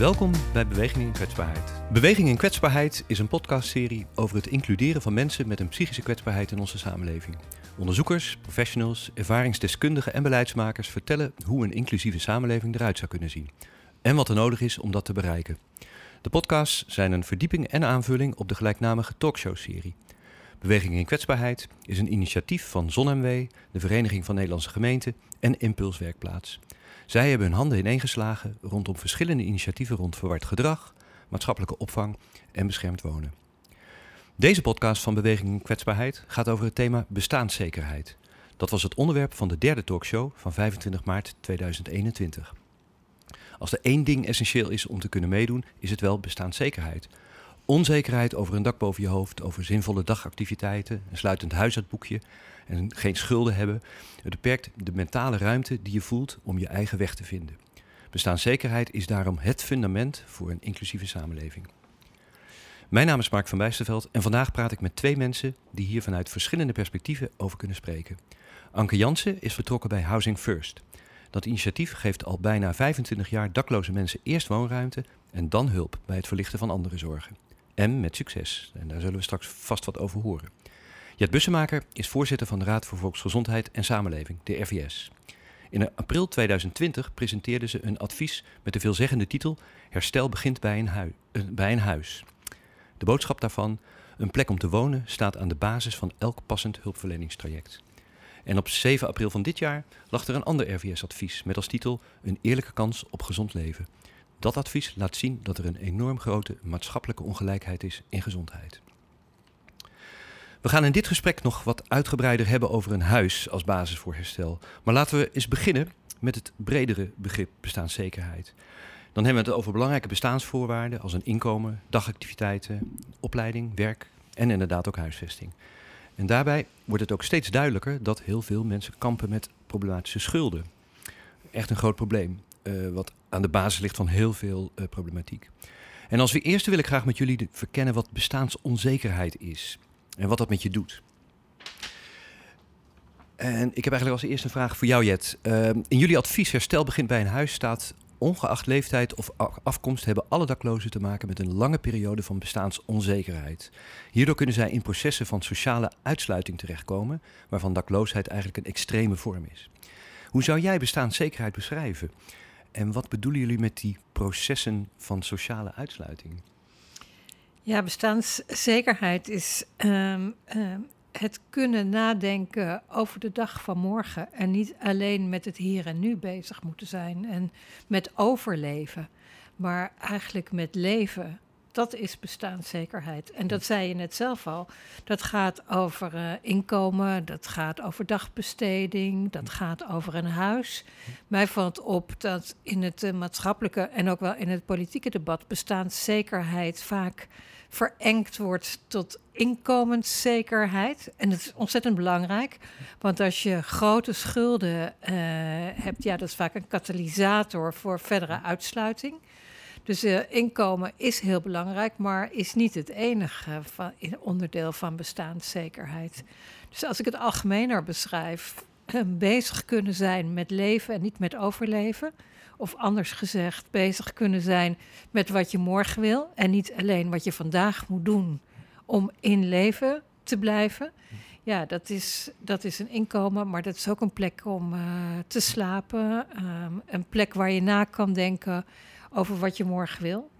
Welkom bij Beweging in Kwetsbaarheid. Beweging in Kwetsbaarheid is een podcastserie over het includeren van mensen met een psychische kwetsbaarheid in onze samenleving. Onderzoekers, professionals, ervaringsdeskundigen en beleidsmakers vertellen hoe een inclusieve samenleving eruit zou kunnen zien en wat er nodig is om dat te bereiken. De podcasts zijn een verdieping en aanvulling op de gelijknamige talkshow-serie. Beweging in Kwetsbaarheid is een initiatief van ZonMW, de Vereniging van Nederlandse Gemeenten en Impulswerkplaats. Zij hebben hun handen ineengeslagen rondom verschillende initiatieven rond verward gedrag, maatschappelijke opvang en beschermd wonen. Deze podcast van Beweging in Kwetsbaarheid gaat over het thema bestaanszekerheid. Dat was het onderwerp van de derde talkshow van 25 maart 2021. Als er één ding essentieel is om te kunnen meedoen, is het wel bestaanszekerheid. Onzekerheid over een dak boven je hoofd, over zinvolle dagactiviteiten, een sluitend huishoudboekje en geen schulden hebben. Het beperkt de mentale ruimte die je voelt om je eigen weg te vinden. Bestaanszekerheid is daarom het fundament voor een inclusieve samenleving. Mijn naam is Mark van Bijsterveld en vandaag praat ik met twee mensen die hier vanuit verschillende perspectieven over kunnen spreken. Anke Jansen is vertrokken bij Housing First. Dat initiatief geeft al bijna 25 jaar dakloze mensen eerst woonruimte en dan hulp bij het verlichten van andere zorgen. En met succes. En daar zullen we straks vast wat over horen. Jet Bussemaker is voorzitter van de Raad voor Volksgezondheid en Samenleving, de RVS. In april 2020 presenteerde ze een advies met de veelzeggende titel Herstel begint bij een, uh, bij een huis. De boodschap daarvan, een plek om te wonen, staat aan de basis van elk passend hulpverleningstraject. En op 7 april van dit jaar lag er een ander RVS-advies met als titel Een eerlijke kans op gezond leven. Dat advies laat zien dat er een enorm grote maatschappelijke ongelijkheid is in gezondheid. We gaan in dit gesprek nog wat uitgebreider hebben over een huis als basis voor herstel. Maar laten we eens beginnen met het bredere begrip bestaanszekerheid. Dan hebben we het over belangrijke bestaansvoorwaarden als een inkomen, dagactiviteiten, opleiding, werk en inderdaad ook huisvesting. En daarbij wordt het ook steeds duidelijker dat heel veel mensen kampen met problematische schulden. Echt een groot probleem, uh, wat aan de basis ligt van heel veel uh, problematiek. En als we eerste wil ik graag met jullie verkennen wat bestaansonzekerheid is en wat dat met je doet. En ik heb eigenlijk als eerste een vraag voor jou, Jet. Uh, in jullie advies Herstel begint bij een huis staat... ongeacht leeftijd of afkomst hebben alle daklozen te maken... met een lange periode van bestaansonzekerheid. Hierdoor kunnen zij in processen van sociale uitsluiting terechtkomen... waarvan dakloosheid eigenlijk een extreme vorm is. Hoe zou jij bestaanszekerheid beschrijven? En wat bedoelen jullie met die processen van sociale uitsluiting? Ja, bestaanszekerheid is um, um, het kunnen nadenken over de dag van morgen en niet alleen met het hier en nu bezig moeten zijn en met overleven, maar eigenlijk met leven dat is bestaanszekerheid. En dat zei je net zelf al. Dat gaat over uh, inkomen, dat gaat over dagbesteding, dat gaat over een huis. Mij valt op dat in het uh, maatschappelijke en ook wel in het politieke debat bestaanszekerheid vaak verengd wordt tot inkomenszekerheid. En dat is ontzettend belangrijk. Want als je grote schulden uh, hebt, ja, dat is vaak een katalysator voor verdere uitsluiting. Dus uh, inkomen is heel belangrijk, maar is niet het enige van, onderdeel van bestaanszekerheid. Dus als ik het algemener beschrijf, bezig kunnen zijn met leven en niet met overleven. Of anders gezegd, bezig kunnen zijn met wat je morgen wil en niet alleen wat je vandaag moet doen om in leven te blijven. Ja, dat is, dat is een inkomen, maar dat is ook een plek om uh, te slapen. Um, een plek waar je na kan denken over wat je morgen wil.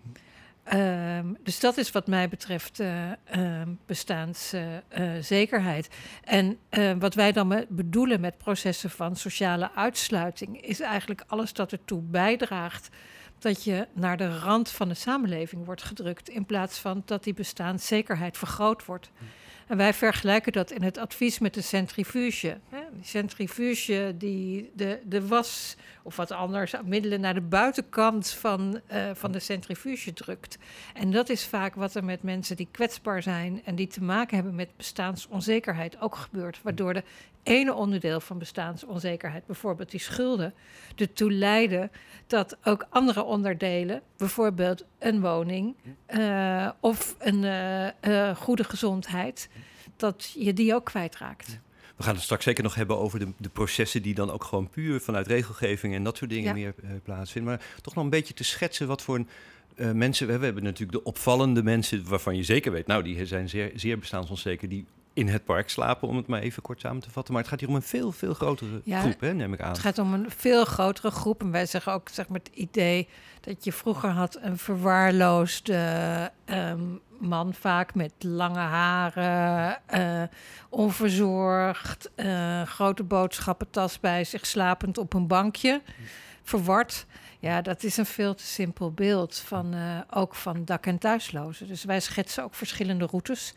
Um, dus dat is wat mij betreft uh, uh, bestaanszekerheid. En eh, wat wij dan bedoelen met processen van sociale uitsluiting, is eigenlijk alles dat ertoe bijdraagt dat je naar de rand van de samenleving wordt gedrukt, in plaats van dat die bestaanszekerheid vergroot wordt. En wij vergelijken dat in het advies met de centrifuge. Die centrifuge die de, de was of wat anders middelen naar de buitenkant van, uh, van de centrifuge drukt. En dat is vaak wat er met mensen die kwetsbaar zijn en die te maken hebben met bestaansonzekerheid ook gebeurt. Waardoor de ene onderdeel van bestaansonzekerheid, bijvoorbeeld die schulden, ertoe leiden dat ook andere onderdelen, bijvoorbeeld een woning uh, of een uh, uh, goede gezondheid, dat je die ook kwijtraakt. We gaan het straks zeker nog hebben over de, de processen die dan ook gewoon puur vanuit regelgeving en dat soort dingen meer plaatsvinden. Maar toch nog een beetje te schetsen wat voor een, uh, mensen. We, we hebben natuurlijk de opvallende mensen waarvan je zeker weet, nou, die zijn zeer, zeer bestaansonzeker, die in het park slapen, om het maar even kort samen te vatten. Maar het gaat hier om een veel, veel grotere groep, hè, neem ik aan. Het gaat om een veel grotere groep. En wij zeggen ook zeg maar, het idee dat je vroeger had een verwaarloosde um, man, vaak met lange haren, uh, onverzorgd, uh, grote boodschappentas bij zich, slapend op een bankje, verward. Ja, dat is een veel te simpel beeld van uh, ook van dak- en thuislozen. Dus wij schetsen ook verschillende routes.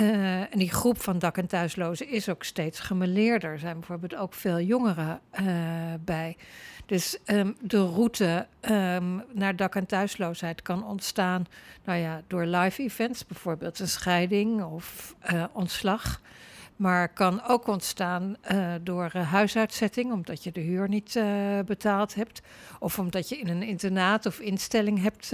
Uh, en die groep van dak- en thuislozen is ook steeds gemeleerder. Er zijn bijvoorbeeld ook veel jongeren uh, bij. Dus um, de route um, naar dak- en thuisloosheid kan ontstaan nou ja, door live events, bijvoorbeeld een scheiding of uh, ontslag. Maar kan ook ontstaan uh, door uh, huisuitzetting, omdat je de huur niet uh, betaald hebt. Of omdat je in een internaat of instelling hebt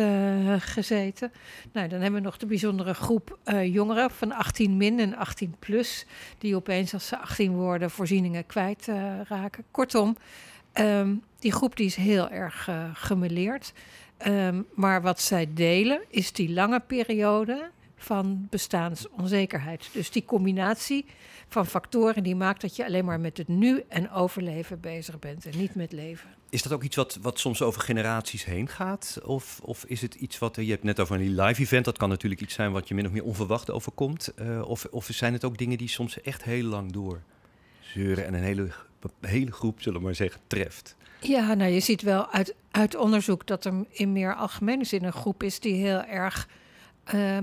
gezeten. Nou, dan hebben we nog de bijzondere groep jongeren van 18 min en 18 plus. Die opeens als ze 18 worden voorzieningen kwijtraken. Kortom, um, die groep die is heel erg gemeleerd. Um, maar wat zij delen is die lange periode van bestaansonzekerheid. Dus die combinatie van factoren die maakt dat je alleen maar met het nu en overleven bezig bent en niet met leven. Is dat ook iets wat, wat soms over generaties heen gaat? Of, of is het iets wat, je hebt net over een live event, dat kan natuurlijk iets zijn wat je min of meer onverwacht overkomt. Uh, of, of zijn het ook dingen die soms echt heel lang door zeuren en een hele, hele groep, zullen we maar zeggen, treft? Ja, nou je ziet wel uit, uit onderzoek dat er in meer algemene zin een groep is die heel erg... Uh,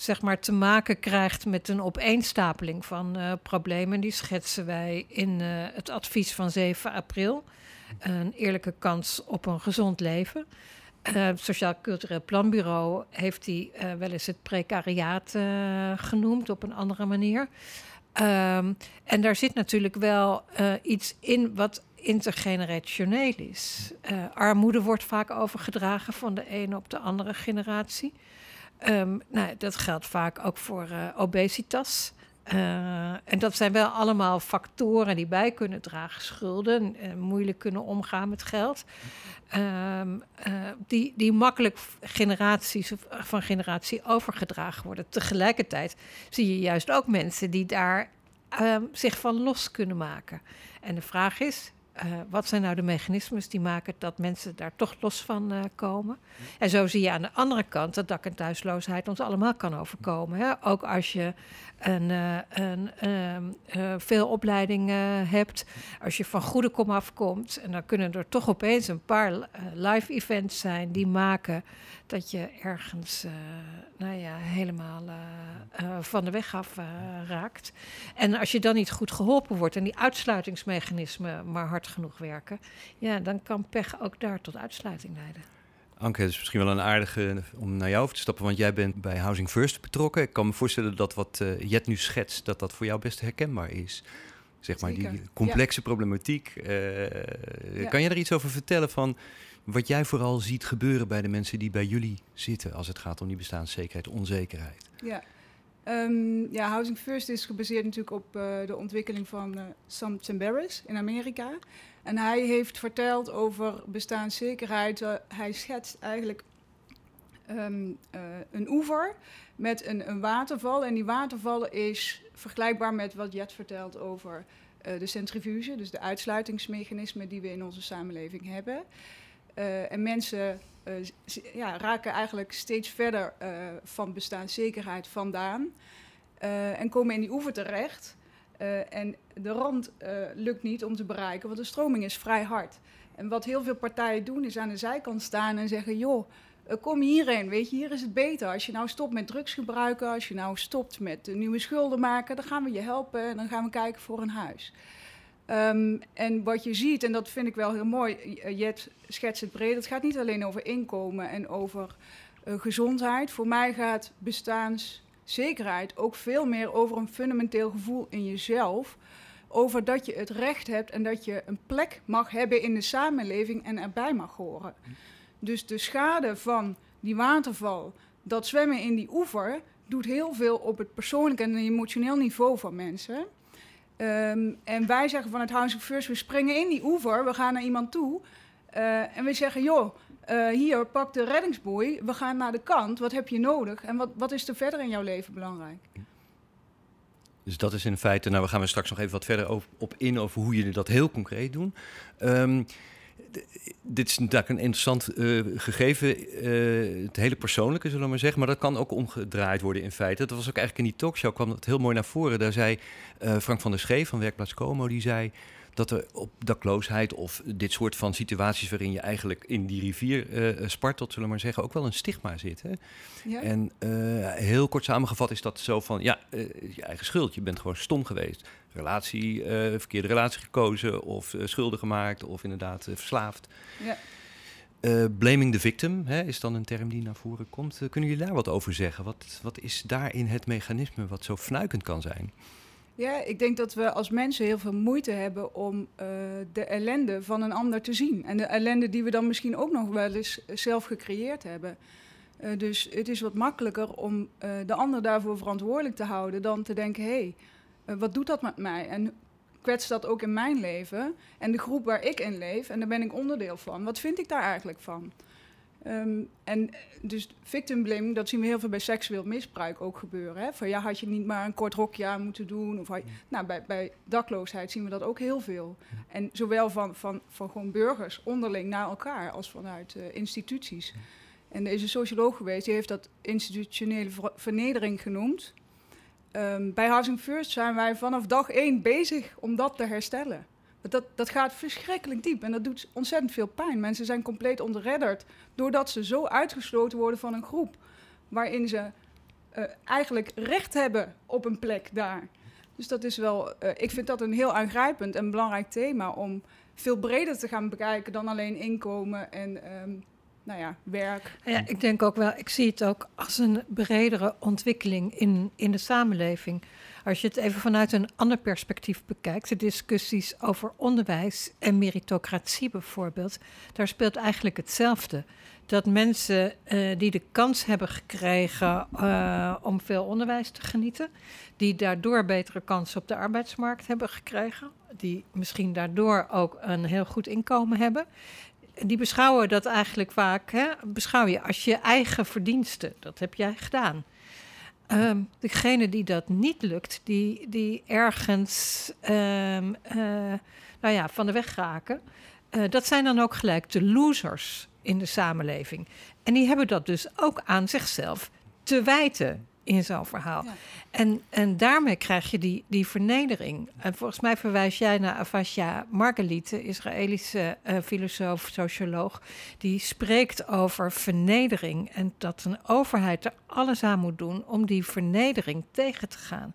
zeg maar te maken krijgt met een opeenstapeling van uh, problemen. Die schetsen wij in uh, het advies van 7 april. Een eerlijke kans op een gezond leven. Het Sociaal Cultureel Planbureau heeft die wel eens het precariaat genoemd op een andere manier. Um, en daar zit natuurlijk wel iets in wat intergenerationeel is. armoede wordt vaak overgedragen van de ene op de andere generatie. Um, nou, dat geldt vaak ook voor uh, obesitas. Uh, en dat zijn wel allemaal factoren die bij kunnen dragen, schulden, uh, moeilijk kunnen omgaan met geld. Um, die, die makkelijk generaties van generatie overgedragen worden. Tegelijkertijd zie je juist ook mensen die daar um, zich van los kunnen maken. En de vraag is, uh, wat zijn nou de mechanismes die maken dat mensen daar toch los van uh, komen? En zo zie je aan de andere kant dat dak- en thuisloosheid ons allemaal kan overkomen. Hè? Ook als je een, uh, een, um, veel opleidingen hebt, als je van goede kom afkomt, en dan kunnen er toch opeens een paar live events zijn die maken dat je ergens nou ja, helemaal van de weg af raakt. En als je dan niet goed geholpen wordt en die uitsluitingsmechanismen maar hard genoeg werken, ja, dan kan pech ook daar tot uitsluiting leiden. Anke, het is misschien wel een aardige om naar jou over te stappen, want jij bent bij Housing First betrokken. Ik kan me voorstellen dat wat Jet nu schetst, dat dat voor jou best herkenbaar is. Zeg maar, Zeker. die complexe ja. problematiek. Ja. Kan je er iets over vertellen van wat jij vooral ziet gebeuren bij de mensen die bij jullie zitten als het gaat om die bestaanszekerheid, onzekerheid? Ja. Um, ja, Housing First is gebaseerd natuurlijk op uh, de ontwikkeling van uh, Sam Tsemberis in Amerika. En hij heeft verteld over bestaanszekerheid. Uh, hij schetst eigenlijk um, een oever met een, een, waterval. En die waterval is vergelijkbaar met wat Jet vertelt over de centrifuge. Dus de uitsluitingsmechanismen die we in onze samenleving hebben. En mensen uh, ja, raken eigenlijk steeds verder uh, van bestaanszekerheid vandaan. En komen in die oever terecht. en de rand lukt niet om te bereiken, want de stroming is vrij hard. En wat heel veel partijen doen, is aan de zijkant staan en zeggen: joh, kom hierheen, weet je, hier is het beter. Als je nou stopt met drugs gebruiken, als je nou stopt met nieuwe schulden maken, dan gaan we je helpen en dan gaan we kijken voor een huis. Um, en wat je ziet, en dat vind ik wel heel mooi, Jet schetst het breed, het gaat niet alleen over inkomen en over uh, gezondheid. Voor mij gaat bestaanszekerheid ook veel meer over een fundamenteel gevoel in jezelf. Over dat je het recht hebt en dat je een plek mag hebben in de samenleving en erbij mag horen. Dus de schade van die waterval, dat zwemmen in die oever, doet heel veel op het persoonlijk en emotioneel niveau van mensen. Ehm, en wij zeggen vanuit Housing First, we springen in die oever, we gaan naar iemand toe. eh, en we zeggen, joh, eh, hier, pak de reddingsboei, we gaan naar de kant. Wat heb je nodig? En wat, wat is er verder in jouw leven belangrijk? Dus dat is in feite, nou we gaan er straks nog even wat verder op, in over hoe jullie dat heel concreet doen. Ehm, dit is natuurlijk een interessant eh, gegeven, eh, het hele persoonlijke zullen we maar zeggen, maar dat kan ook omgedraaid worden in feite. Dat was ook eigenlijk in die talkshow, kwam dat heel mooi naar voren. Daar zei eh, Frank van der Scheef van Werkplaats Como, die zei dat er op dakloosheid of dit soort van situaties waarin je eigenlijk in die rivier eh, spartelt, zullen we maar zeggen, ook wel een stigma zit. Hè? Ja? En eh, heel kort samengevat is dat zo van, ja, eh, je eigen schuld. Je bent gewoon stom geweest. Relatie, eh, verkeerde relatie gekozen of eh, schulden gemaakt of inderdaad eh, verslaafd. Ja. Eh, blaming the victim hè, is dan een term die naar voren komt. Eh, kunnen jullie daar wat over zeggen? Wat, wat is daarin het mechanisme wat zo fnuikend kan zijn? Ja, ik denk dat we als mensen heel veel moeite hebben om eh, de ellende van een ander te zien. En de ellende die we dan misschien ook nog wel eens zelf gecreëerd hebben. Eh, dus het is wat makkelijker om eh, de ander daarvoor verantwoordelijk te houden dan te denken: hé, hey, eh, wat doet dat met mij? En kwetst dat ook in mijn leven en de groep waar ik in leef en daar ben ik onderdeel van. Wat vind ik daar eigenlijk van? Ehm, en dus victim blaming, dat zien we heel veel bij seksueel misbruik ook gebeuren. Hè? Van ja, had je niet maar een kort rokje aan moeten doen? Of had je- nou, bij, bij dakloosheid zien we dat ook heel veel. En zowel van, van, van gewoon burgers onderling naar elkaar als vanuit eh, instituties. En er is een socioloog geweest, die heeft dat institutionele ver- vernedering genoemd. Ehm, bij Housing First zijn wij vanaf dag één bezig om dat te herstellen. Dat, dat gaat verschrikkelijk diep en dat doet ontzettend veel pijn. Mensen zijn compleet ontredderd doordat ze zo uitgesloten worden van een groep waarin ze eh, eigenlijk recht hebben op een plek daar. Dus dat is wel, eh, ik vind dat een heel aangrijpend en belangrijk thema om veel breder te gaan bekijken dan alleen inkomen en ehm, nou ja, werk. Ja, ik denk ook wel, ik zie het ook als een bredere ontwikkeling in, in de samenleving. Als je het even vanuit een ander perspectief bekijkt, de discussies over onderwijs en meritocratie bijvoorbeeld, daar speelt eigenlijk hetzelfde. Dat mensen eh, die de kans hebben gekregen eh, om veel onderwijs te genieten, die daardoor betere kansen op de arbeidsmarkt hebben gekregen, die misschien daardoor ook een heel goed inkomen hebben, die beschouwen dat eigenlijk vaak, hè, beschouw je als je eigen verdiensten. Dat heb jij gedaan. Ehm degene die dat niet lukt, die, die ergens ehm, eh, nou ja, van de weg raken, eh, dat zijn dan ook gelijk de losers in de samenleving. En die hebben dat dus ook aan zichzelf te wijten in zo'n verhaal. Ja. En, en daarmee krijg je die, die vernedering. En volgens mij verwijs jij naar Avasha Margalit, de Israëlische eh, filosoof, socioloog. Die spreekt over vernedering. En dat een overheid er alles aan moet doen om die vernedering tegen te gaan.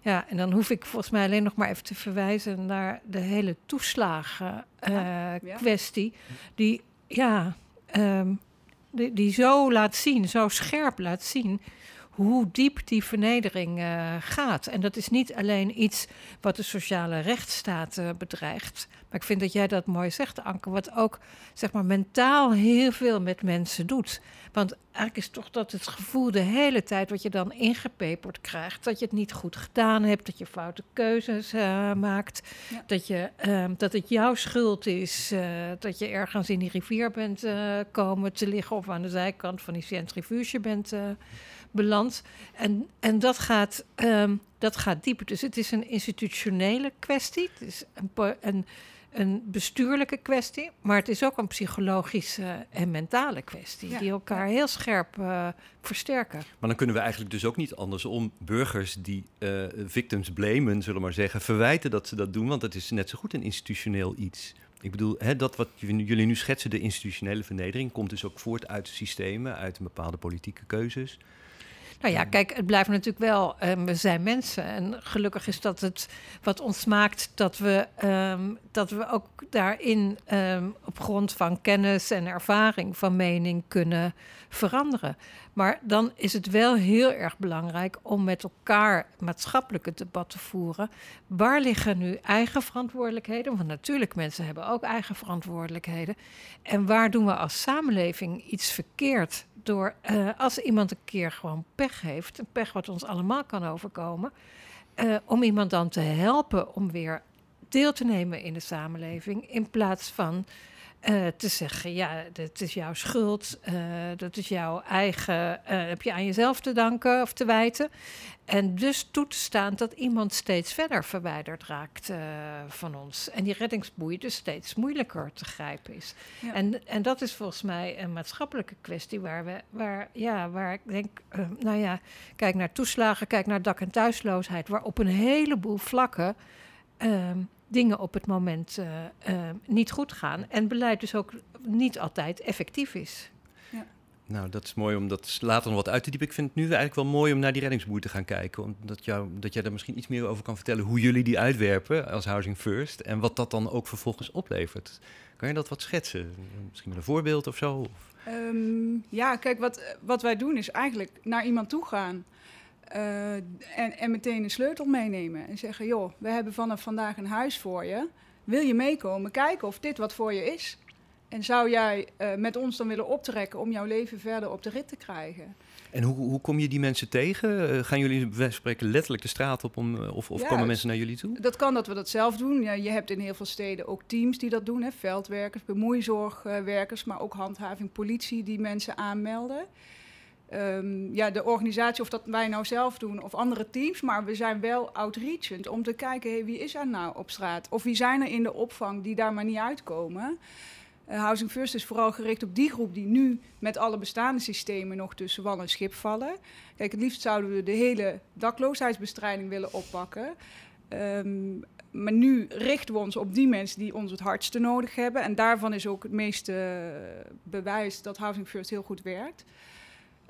Ja, en dan hoef ik volgens mij alleen nog maar even te verwijzen naar de hele toeslagen eh, Ja. Die, ja, ehm, die, die zo laat zien, zo scherp laat zien hoe diep die vernedering eh, gaat. En dat is niet alleen iets wat de sociale rechtsstaat eh, bedreigt. Maar ik vind dat jij dat mooi zegt, Anke. Wat ook zeg maar, mentaal heel veel met mensen doet. Want eigenlijk is toch dat het gevoel de hele tijd wat je dan ingepeperd krijgt. Dat je het niet goed gedaan hebt, dat je foute keuzes eh, maakt. Ja. Dat, je, ehm, dat het jouw schuld is dat je ergens in die rivier bent komen te liggen. Of aan de zijkant van die centrifuge bent beland. En, en dat, gaat, ehm, dat gaat dieper. Dus het is een institutionele kwestie. Het is een, een, een bestuurlijke kwestie. Maar het is ook een psychologische en mentale kwestie. Ja, Die elkaar heel scherp eh, versterken. Maar dan kunnen we eigenlijk dus ook niet andersom burgers die eh, victims blamen, zullen we maar zeggen, verwijten dat ze dat doen, want het is net zo goed een institutioneel iets. Ik bedoel, hè, dat wat jullie jullie nu schetsen, de institutionele vernedering, komt dus ook voort uit systemen, uit bepaalde politieke keuzes. Nou ja, kijk, het blijft natuurlijk wel, ehm, we zijn mensen. En gelukkig is dat het wat ons maakt dat we, ehm, dat we ook daarin ehm, op grond van kennis en ervaring van mening kunnen veranderen. Maar dan is het wel heel erg belangrijk om met elkaar maatschappelijke debat te voeren. Waar liggen nu eigen verantwoordelijkheden? Want natuurlijk, mensen hebben ook eigen verantwoordelijkheden. En waar doen we als samenleving iets verkeerd? Door eh, als iemand een keer gewoon pech heeft, een pech wat ons allemaal kan overkomen. eh, om iemand dan te helpen om weer deel te nemen in de samenleving. In plaats van eh, te zeggen, ja, dat is jouw schuld, uh, dat is jouw eigen, uh, heb je aan jezelf te danken of te wijten. En dus toe te staan dat iemand steeds verder verwijderd raakt van ons. En die reddingsboei dus steeds moeilijker te grijpen is. Ja. En, en dat is volgens mij een maatschappelijke kwestie waar we, waar, ja, waar ik denk, nou ja, kijk naar toeslagen, kijk naar dak- en thuisloosheid, waar op een heleboel vlakken. Ehm, dingen op het moment uh, uh, niet goed gaan. En beleid dus ook niet altijd effectief is. Ja. Nou, dat is mooi om dat later nog wat uit te diepen. Ik vind het nu eigenlijk wel mooi om naar die reddingsboei te gaan kijken. Omdat jou, dat jij daar misschien iets meer over kan vertellen hoe jullie die uitwerpen als Housing First. En wat dat dan ook vervolgens oplevert. Kan je dat wat schetsen? Misschien met een voorbeeld of zo? Um, ja, kijk, wat, wat wij doen is eigenlijk naar iemand toe gaan. Uh, en, en meteen een sleutel meenemen en zeggen: Joh, we hebben vanaf vandaag een huis voor je. Wil je meekomen kijken of dit wat voor je is? En zou jij uh, met ons dan willen optrekken om jouw leven verder op de rit te krijgen? En hoe, hoe kom je die mensen tegen? Uh, gaan jullie bij spreken letterlijk de straat op om, of, of ja, komen mensen naar jullie toe? Dat kan dat we dat zelf doen. Ja, je hebt in heel veel steden ook teams die dat doen. Hè? Veldwerkers, bemoeizorgwerkers, maar ook handhaving, politie die mensen aanmelden. Um, ja, de organisatie, of dat wij nou zelf doen of andere teams, maar we zijn wel outreachend om te kijken, wie is er nou op straat? Of wie zijn er in de opvang die daar maar niet uitkomen? Uh, Housing First is vooral gericht op die groep die nu met alle bestaande systemen nog tussen wal en schip vallen. Kijk, het liefst zouden we de hele dakloosheidsbestrijding willen oppakken. Um, maar nu richten we ons op die mensen die ons het hardste nodig hebben. En daarvan is ook het meeste bewijs dat Housing First heel goed werkt.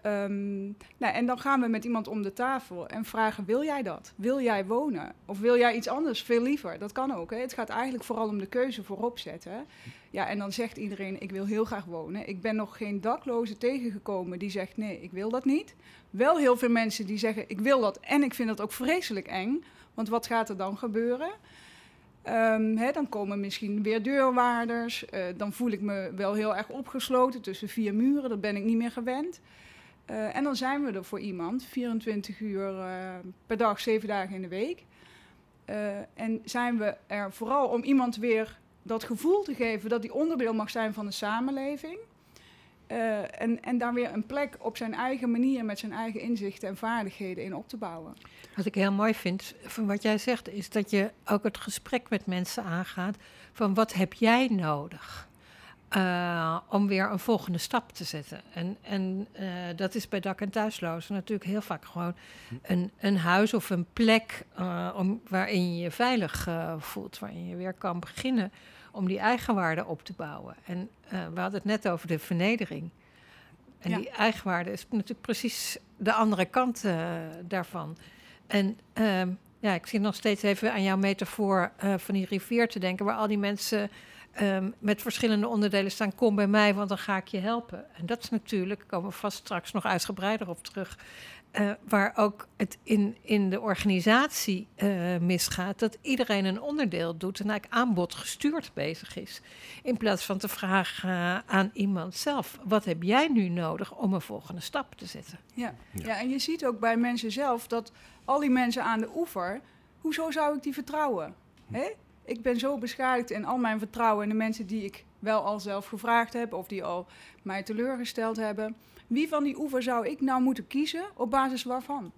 Um, nou, en dan gaan we met iemand om de tafel en vragen: wil jij dat? Wil jij wonen? Of wil jij iets anders? Veel liever. Dat kan ook. Hè? Het gaat eigenlijk vooral om de keuze voorop zetten. Ja, en dan zegt iedereen: ik wil heel graag wonen. Ik ben nog geen dakloze tegengekomen die zegt: nee, ik wil dat niet. Wel heel veel mensen die zeggen: ik wil dat en ik vind dat ook vreselijk eng. Want wat gaat er dan gebeuren? Hè, dan komen misschien weer deurwaarders. Uh, dan voel ik me wel heel erg opgesloten tussen vier muren. Dat ben ik niet meer gewend. Uh, en dan zijn we er voor iemand, 24 uur uh, per dag, 7 dagen in de week. Uh, en zijn we er vooral om iemand weer dat gevoel te geven dat hij onderdeel mag zijn van de samenleving. en, en daar weer een plek op zijn eigen manier, met zijn eigen inzichten en vaardigheden in op te bouwen. Wat ik heel mooi vind van wat jij zegt, is dat je ook het gesprek met mensen aangaat van wat heb jij nodig? Uh, om weer een volgende stap te zetten. En, en uh, dat is bij dak- en thuislozen natuurlijk heel vaak gewoon een, een huis of een plek uh, om, waarin je je veilig voelt, waarin je weer kan beginnen om die eigenwaarde op te bouwen. En we hadden het net over de vernedering. En ja. die eigenwaarde is natuurlijk precies de andere kant daarvan. En ehm, ja, ik zie nog steeds even aan jouw metafoor van die rivier te denken, waar al die mensen um, met verschillende onderdelen staan. Kom bij mij, want dan ga ik je helpen. En dat is natuurlijk, daar komen we vast straks nog uitgebreider op terug. Uh, waar ook het in, in de organisatie uh, misgaat, dat iedereen een onderdeel doet en eigenlijk aanbod gestuurd bezig is. In plaats van te vragen uh, aan iemand zelf: wat heb jij nu nodig om een volgende stap te zetten? Ja. ja. Ja. en je ziet ook bij mensen zelf dat al die mensen aan de oever, hoezo zou ik die vertrouwen? Hè? Ik ben zo beschadigd in al mijn vertrouwen in de mensen die ik wel al zelf gevraagd heb of die al mij teleurgesteld hebben. Wie van die oever zou ik nou moeten kiezen op basis waarvan?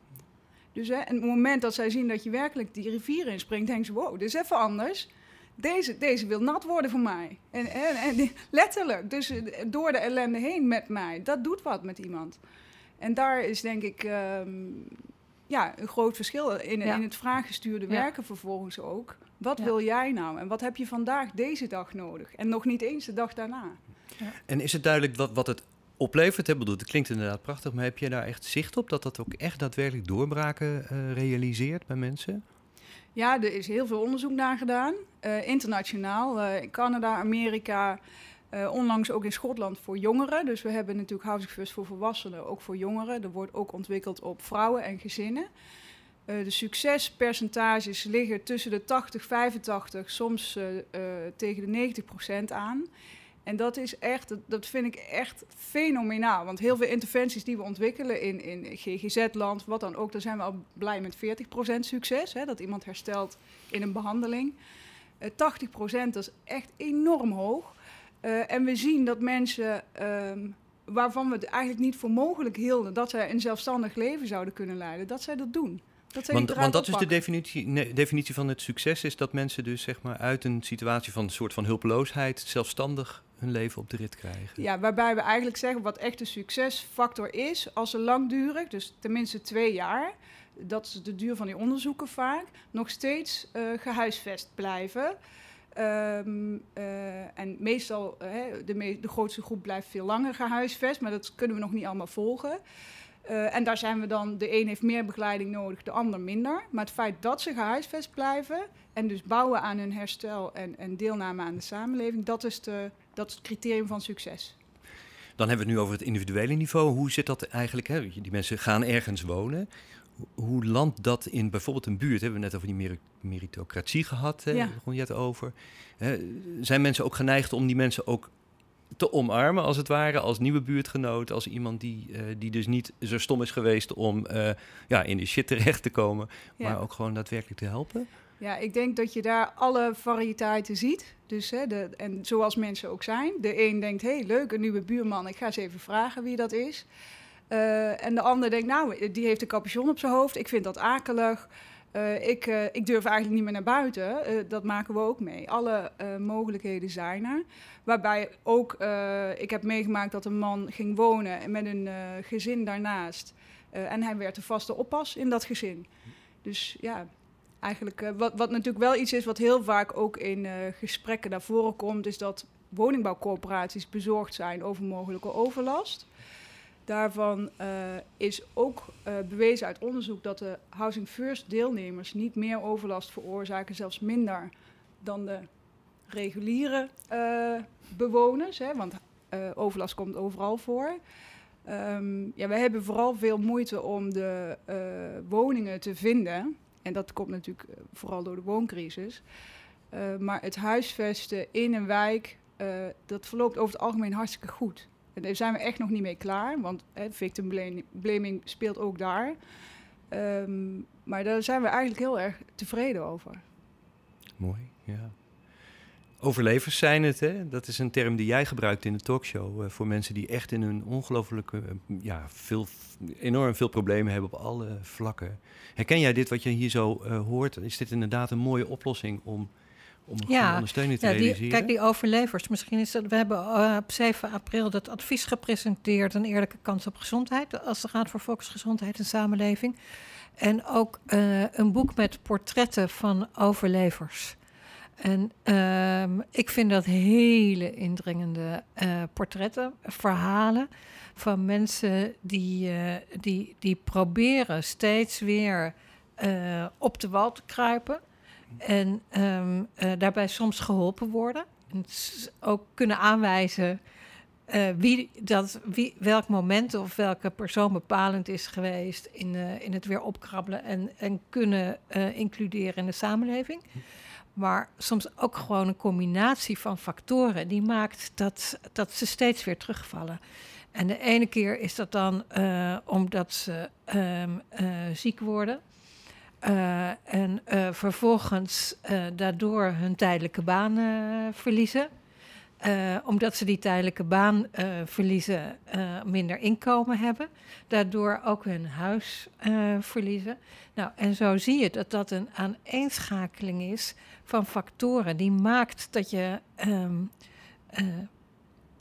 Dus hè, en het moment dat zij zien dat je werkelijk die rivier inspringt, denken ze: wow, dit is even anders. Deze, deze wil nat worden voor mij. En, en, en letterlijk, dus eh, door de ellende heen met mij. Dat doet wat met iemand. En daar is denk ik um, ja, een groot verschil in, ja. in het vraaggestuurde werken ja. vervolgens ook. Wat ja. wil jij nou en wat heb je vandaag deze dag nodig? En nog niet eens de dag daarna. En is het duidelijk wat, wat het oplevert? Hè? Bedoel, het klinkt inderdaad prachtig, maar heb je daar echt zicht op dat dat ook echt daadwerkelijk doorbraken uh, realiseert bij mensen? Ja, er is heel veel onderzoek naar gedaan, uh, internationaal, uh, in Canada, Amerika, uh, onlangs ook in Schotland voor jongeren. Dus we hebben natuurlijk Housing First voor volwassenen, ook voor jongeren. Er wordt ook ontwikkeld op vrouwen en gezinnen. Uh, de succespercentages liggen tussen de 80, 85, soms uh, tegen de 90 procent aan. En dat is echt, dat, vind ik echt fenomenaal. Want heel veel interventies die we ontwikkelen in, in GGZ-land, wat dan ook, daar zijn we al blij met 40% succes. Hè, dat iemand herstelt in een behandeling. Uh, 80% dat is echt enorm hoog. En we zien dat mensen um, waarvan we het eigenlijk niet voor mogelijk hielden dat zij een zelfstandig leven zouden kunnen leiden, dat zij dat doen. Dat want, want dat is de definitie, nee, definitie van het succes, is dat mensen dus zeg maar uit een situatie van een soort van hulpeloosheid zelfstandig hun leven op de rit krijgen. Ja, waarbij we eigenlijk zeggen wat echt een succesfactor is, als ze langdurig, dus tenminste twee jaar, dat is de duur van die onderzoeken vaak, nog steeds uh, gehuisvest blijven. Um, uh, en meestal, uh, de, me de grootste groep blijft veel langer gehuisvest, maar dat kunnen we nog niet allemaal volgen. Uh, en daar zijn we dan, de een heeft meer begeleiding nodig, de ander minder. Maar het feit dat ze gehuisvest blijven en dus bouwen aan hun herstel en, en deelname aan de samenleving, dat is, de, dat is het criterium van succes. Dan hebben we het nu over het individuele niveau. Hoe zit dat eigenlijk? Hè? Die mensen gaan ergens wonen. Hoe landt dat in bijvoorbeeld een buurt? Hebben we net over die meritocratie gehad, hè? Ja. het over. zijn mensen ook geneigd om die mensen ook te omarmen, als het ware, als nieuwe buurtgenoot, als iemand die, uh, die dus niet zo stom is geweest om uh, ja, in de shit terecht te komen, ja. maar ook gewoon daadwerkelijk te helpen? Ja, ik denk dat je daar alle variëteiten ziet. Dus, hè, de, en zoals mensen ook zijn. De een denkt, hé, hey, leuk, een nieuwe buurman, ik ga eens even vragen wie dat is. Uh, en de ander denkt, nou, die heeft een capuchon op zijn hoofd, ik vind dat akelig. Uh, ik, uh, ik, durf eigenlijk niet meer naar buiten. Uh, dat maken we ook mee. Alle mogelijkheden zijn er. Waarbij ook, ik heb meegemaakt dat een man ging wonen met een gezin daarnaast. en hij werd de vaste oppas in dat gezin. Dus ja, eigenlijk, wat, wat natuurlijk wel iets is wat heel vaak ook in gesprekken naar voren komt, is dat woningbouwcorporaties bezorgd zijn over mogelijke overlast. Daarvan uh, is ook uh, bewezen uit onderzoek dat de Housing First deelnemers niet meer overlast veroorzaken, zelfs minder dan de reguliere uh, bewoners. Hè, want overlast komt overal voor. Um, ja, wij hebben vooral veel moeite om de woningen te vinden. En dat komt natuurlijk vooral door de wooncrisis. maar het huisvesten in een wijk, dat verloopt over het algemeen hartstikke goed. Daar zijn we echt nog niet mee klaar, want hè, victim blaming speelt ook daar. Um, maar daar zijn we eigenlijk heel erg tevreden over. Mooi, ja. Overlevers zijn het, hè? dat is een term die jij gebruikt in de talkshow. Uh, voor mensen die echt in hun ongelooflijke, uh, ja, veel, enorm veel problemen hebben op alle vlakken. Herken jij dit wat je hier zo uh, hoort? Is dit inderdaad een mooie oplossing om om een ja, ondersteuning te ja, realiseren. kijk, die overlevers. Misschien is dat. We hebben uh, op 7 april dat advies gepresenteerd: een eerlijke kans op gezondheid. Als het gaat voor volksgezondheid en samenleving. En ook uh, een boek met portretten van overlevers. En uh, ik vind dat hele indringende uh, portretten, verhalen van mensen die, die, die proberen steeds weer op de wal te kruipen. En um, uh, daarbij soms geholpen worden. En ook kunnen aanwijzen uh, wie dat, wie, welk moment of welke persoon bepalend is geweest in, uh, in het weer opkrabbelen en, en kunnen includeren in de samenleving. Maar soms ook gewoon een combinatie van factoren die maakt dat, dat ze steeds weer terugvallen. En de ene keer is dat dan omdat ze um, ziek worden. Uh, en uh, vervolgens uh, daardoor hun tijdelijke baan verliezen. omdat ze die tijdelijke baan verliezen, minder inkomen hebben. Daardoor ook hun huis verliezen. Nou, en zo zie je dat dat een aaneenschakeling is van factoren die maakt dat je um,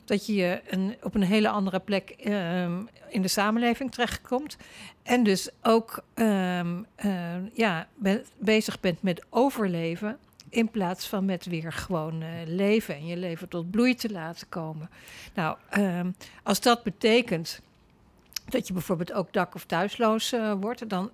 dat je een, op een hele andere plek um, in de samenleving terechtkomt. En dus ook um, uh, ja, bezig bent met overleven. In plaats van met weer gewoon uh, leven en je leven tot bloei te laten komen. Nou, als dat betekent dat je bijvoorbeeld ook dak- of thuisloos uh, wordt, dan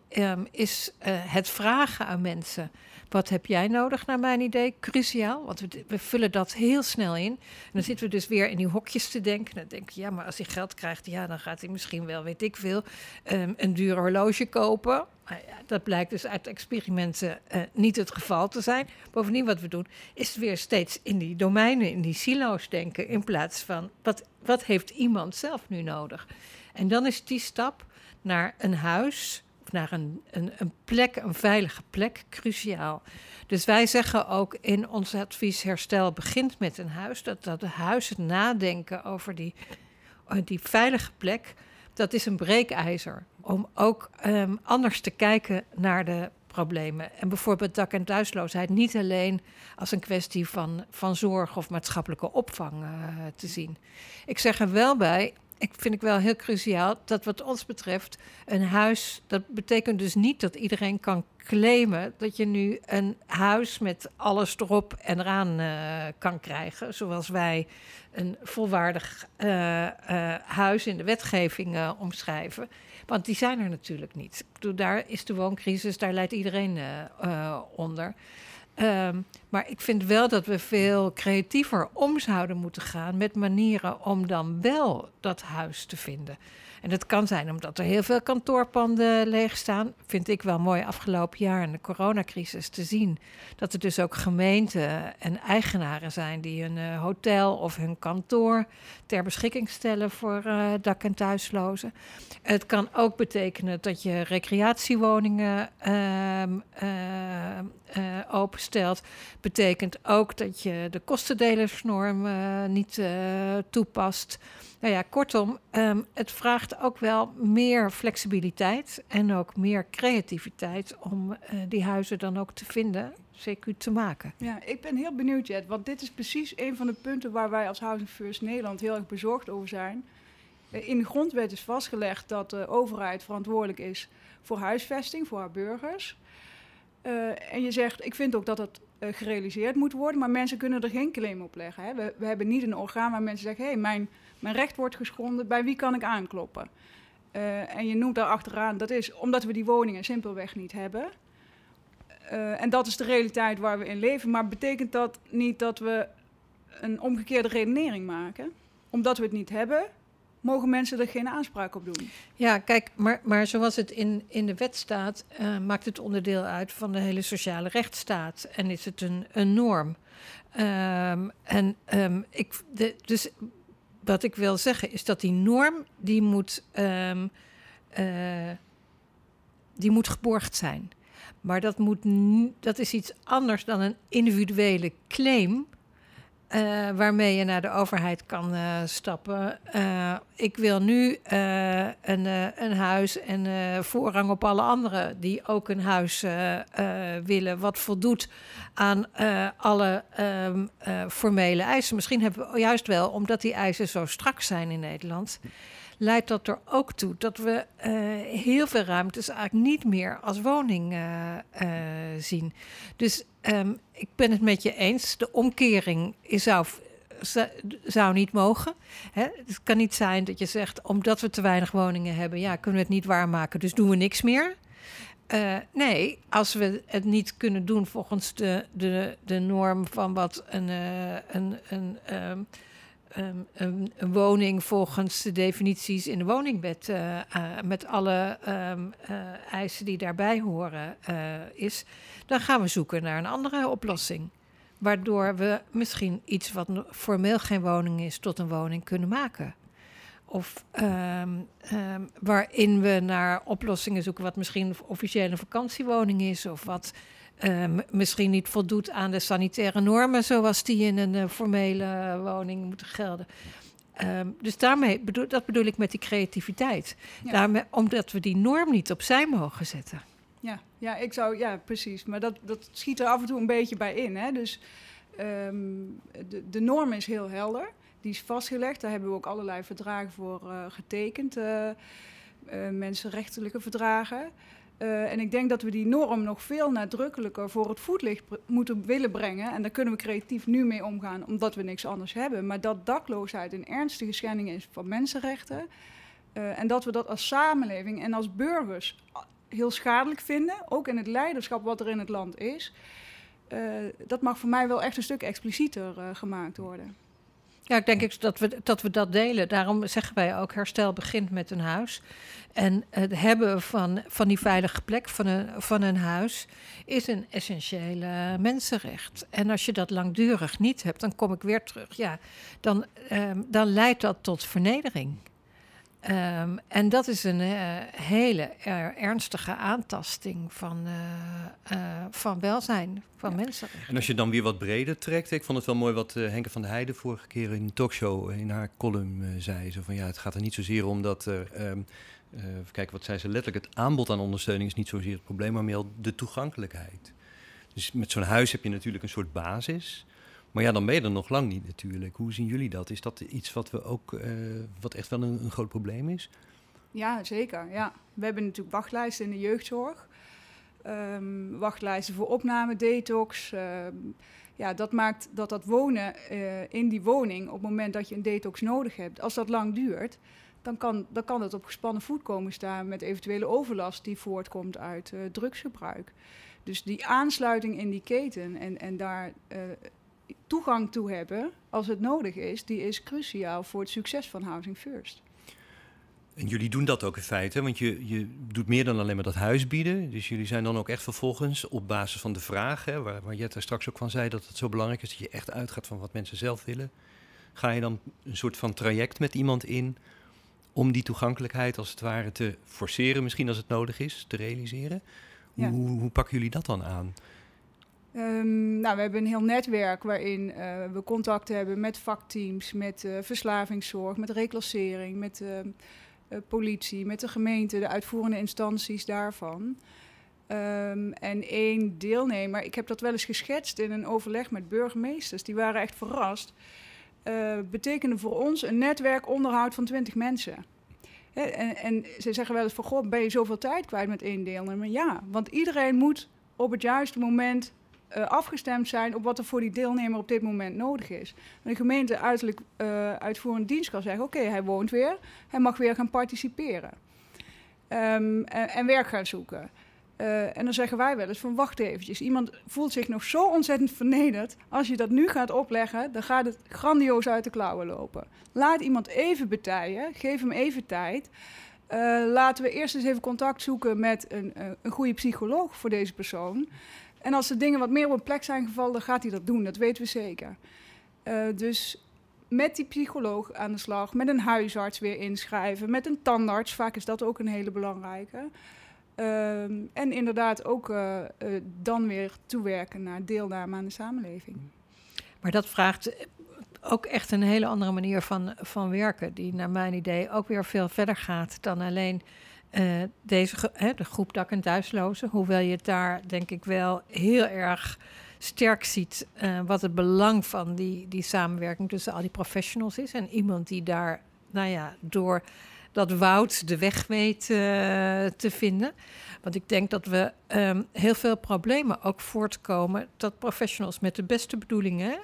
is het vragen aan mensen wat heb jij nodig, naar mijn idee? Cruciaal, want we, we, vullen dat heel snel in. En dan zitten we dus weer in die hokjes te denken. Dan denk je, ja, maar als hij geld krijgt, ja, dan gaat hij misschien wel, weet ik veel, um, een duur horloge kopen. Nou ja, dat blijkt dus uit experimenten uh, niet het geval te zijn. Bovendien, wat we doen, is weer steeds in die domeinen, in die silo's denken. In plaats van wat, wat heeft iemand zelf nu nodig? En dan is die stap naar een huis, of naar een, een, plek, een veilige plek, cruciaal. Dus wij zeggen ook in ons advies herstel begint met een huis. Dat, dat huis het nadenken over die, die veilige plek, dat is een breekijzer. Om ook um, anders te kijken naar de problemen. En bijvoorbeeld dak- en thuisloosheid niet alleen als een kwestie van, van zorg of maatschappelijke opvang uh, te zien. Ik zeg er wel bij, ik vind ik wel heel cruciaal dat wat ons betreft een huis, dat betekent dus niet dat iedereen kan claimen dat je nu een huis met alles erop en eraan uh, kan krijgen, zoals wij een volwaardig uh, uh, huis in de wetgeving omschrijven. Want die zijn er natuurlijk niet. Daar is de wooncrisis, daar leidt iedereen onder. Um, maar ik vind wel dat we veel creatiever om zouden moeten gaan met manieren om dan wel dat huis te vinden. En dat kan zijn omdat er heel veel kantoorpanden leeg staan. Vind ik wel mooi afgelopen jaar in de coronacrisis te zien. Dat er dus ook gemeenten en eigenaren zijn die hun uh, hotel of hun kantoor ter beschikking stellen voor uh, dak- en thuislozen. Het kan ook betekenen dat je recreatiewoningen uh, openstelt. Betekent ook dat je de kostendelersnorm niet toepast. Nou ja, kortom, um, het vraagt ook wel meer flexibiliteit en ook meer creativiteit om uh, die huizen dan ook te vinden, CQ te maken. Ja, ik ben heel benieuwd, Jet, want dit is precies een van de punten waar wij als Housing First Nederland heel erg bezorgd over zijn. Eh, in de grondwet is vastgelegd dat de overheid verantwoordelijk is voor huisvesting, voor haar burgers. Uh, en je zegt, ik vind ook dat het gerealiseerd moet worden, maar mensen kunnen er geen claim op leggen. Hè. We, we, hebben niet een orgaan waar mensen zeggen, hé, hey, mijn mijn recht wordt geschonden, bij wie kan ik aankloppen? Uh, en je noemt daar achteraan, dat is omdat we die woningen simpelweg niet hebben. Uh, en dat is de realiteit waar we in leven. Maar betekent dat niet dat we een omgekeerde redenering maken? Omdat we het niet hebben, mogen mensen er geen aanspraak op doen. Ja, kijk, maar, maar zoals het in, in de wet staat, uh, maakt het onderdeel uit van de hele sociale rechtsstaat. En is het een, een norm. Um, en um, ik, dus wat ik wil zeggen is dat die norm die moet, um, uh, die moet geborgd zijn. Maar dat, moet dat is iets anders dan een individuele claim. Uh, waarmee je naar de overheid kan uh, stappen. Uh, ik wil nu een, een huis en voorrang op alle anderen die ook een huis willen, wat voldoet aan alle um, formele eisen. Misschien hebben we juist wel, omdat die eisen zo strak zijn in Nederland, leidt dat er ook toe dat we uh, heel veel ruimtes eigenlijk niet meer als woning uh, uh, zien. Dus um, ik ben het met je eens. De omkering is, zou, zou niet mogen. Hè? Het kan niet zijn dat je zegt, omdat we te weinig woningen hebben, ja, kunnen we het niet waarmaken, dus doen we niks meer. Nee, als we het niet kunnen doen volgens de, de, de norm van wat een, uh, een, een um, een, woning volgens de definities in de woningbed, uh, met alle um, eisen die daarbij horen, is, dan gaan we zoeken naar een andere oplossing. Waardoor we misschien iets wat formeel geen woning is, tot een woning kunnen maken. Of um, waarin we naar oplossingen zoeken, wat misschien een officiële vakantiewoning is, of wat misschien niet voldoet aan de sanitaire normen, zoals die in een uh, formele woning moeten gelden. Um, dus daarmee bedoel, dat bedoel ik met die creativiteit. Ja. Daarmee, omdat we die norm niet opzij mogen zetten. Ja, ja, ik zou, ja, precies. Maar dat, dat schiet er af en toe een beetje bij in. Hè? Dus um, de, de norm is heel helder. Die is vastgelegd. Daar hebben we ook allerlei verdragen voor uh, getekend. Uh, uh, mensenrechtelijke verdragen. Uh, en ik denk dat we die norm nog veel nadrukkelijker voor het voetlicht moeten willen brengen. En daar kunnen we creatief nu mee omgaan, omdat we niks anders hebben. Maar dat dakloosheid een ernstige schending is van mensenrechten. Uh, en dat we dat als samenleving en als burgers heel schadelijk vinden, ook in het leiderschap wat er in het land is. Dat mag voor mij wel echt een stuk explicieter gemaakt worden. Ja, ik denk dat we, dat we dat delen. Daarom zeggen wij ook: herstel begint met een huis. En het hebben van, van die veilige plek van een, van een huis is een essentiële mensenrecht. En als je dat langdurig niet hebt, dan kom ik weer terug. Ja, dan, ehm, dan leidt dat tot vernedering. Ehm, en dat is een uh, hele ernstige aantasting van, uh, uh, van welzijn van mensen. En als je dan weer wat breder trekt, ik vond het wel mooi wat Henke van der Heijden vorige keer in een talkshow in haar column zei. Zo van ja, het gaat er niet zozeer om dat er. Um, kijk, wat zei ze letterlijk? Het aanbod aan ondersteuning is niet zozeer het probleem, maar meer de toegankelijkheid. Dus met zo'n huis heb je natuurlijk een soort basis. Maar ja, dan ben je er nog lang niet natuurlijk. Hoe zien jullie dat? Is dat iets wat, we ook, uh, wat echt wel een, een, groot probleem is? Ja, zeker. Ja. We hebben natuurlijk wachtlijsten in de jeugdzorg. Um, wachtlijsten voor opname, detox. Uh, ja, dat maakt dat dat wonen uh, in die woning op het moment dat je een detox nodig hebt, als dat lang duurt, dan kan, dan kan het op gespannen voet komen staan met eventuele overlast die voortkomt uit drugsgebruik. Dus die aansluiting in die keten en, en daar toegang toe hebben als het nodig is, die is cruciaal voor het succes van Housing First. En jullie doen dat ook in feite, want je, je doet meer dan alleen maar dat huis bieden. Dus jullie zijn dan ook echt vervolgens op basis van de vraag, hè, waar, waar Jette straks ook van zei dat het zo belangrijk is dat je echt uitgaat van wat mensen zelf willen. Ga je dan een soort van traject met iemand in om die toegankelijkheid als het ware te forceren, misschien als het nodig is, te realiseren? Hoe, hoe, hoe pakken jullie dat dan aan? Um, nou, we hebben een heel netwerk waarin uh, we contact hebben met vakteams, met uh, verslavingszorg, met reclassering, met uh, politie, met de gemeente, de uitvoerende instanties daarvan. Um, en één deelnemer, ik heb dat wel eens geschetst in een overleg met burgemeesters, die waren echt verrast. betekende voor ons een netwerkonderhoud van 20 mensen. en, en, ze zeggen wel eens van, goh, ben je zoveel tijd kwijt met één deelnemer? Ja, want iedereen moet op het juiste moment uh, afgestemd zijn op wat er voor die deelnemer op dit moment nodig is. De gemeente uiterlijk uh, uitvoerend dienst kan zeggen: oké, hij woont weer, hij mag weer gaan participeren um, en, en, werk gaan zoeken. Uh, en dan zeggen wij wel eens van wacht eventjes, iemand voelt zich nog zo ontzettend vernederd. Als je dat nu gaat opleggen, dan gaat het grandioos uit de klauwen lopen. Laat iemand even betijen, geef hem even tijd. Laten we eerst eens even contact zoeken met een, een goede psycholoog voor deze persoon. En als er dingen wat meer op een plek zijn gevallen, dan gaat hij dat doen. Dat weten we zeker. Uh, dus met die psycholoog aan de slag, met een huisarts weer inschrijven, met een tandarts. Vaak is dat ook een hele belangrijke. Uh, en inderdaad ook uh, dan weer toewerken naar deelname aan de samenleving. Maar dat vraagt ook echt een hele andere manier van, van werken, die naar mijn idee ook weer veel verder gaat dan alleen uh, deze de groep dak- en thuislozen. Hoewel je het daar denk ik wel heel erg sterk ziet uh, wat het belang van die, die samenwerking tussen al die professionals is. En iemand die daar, nou ja, door dat woud de weg weet uh, te vinden. Want ik denk dat we um, heel veel problemen ook voortkomen dat professionals met de beste bedoelingen,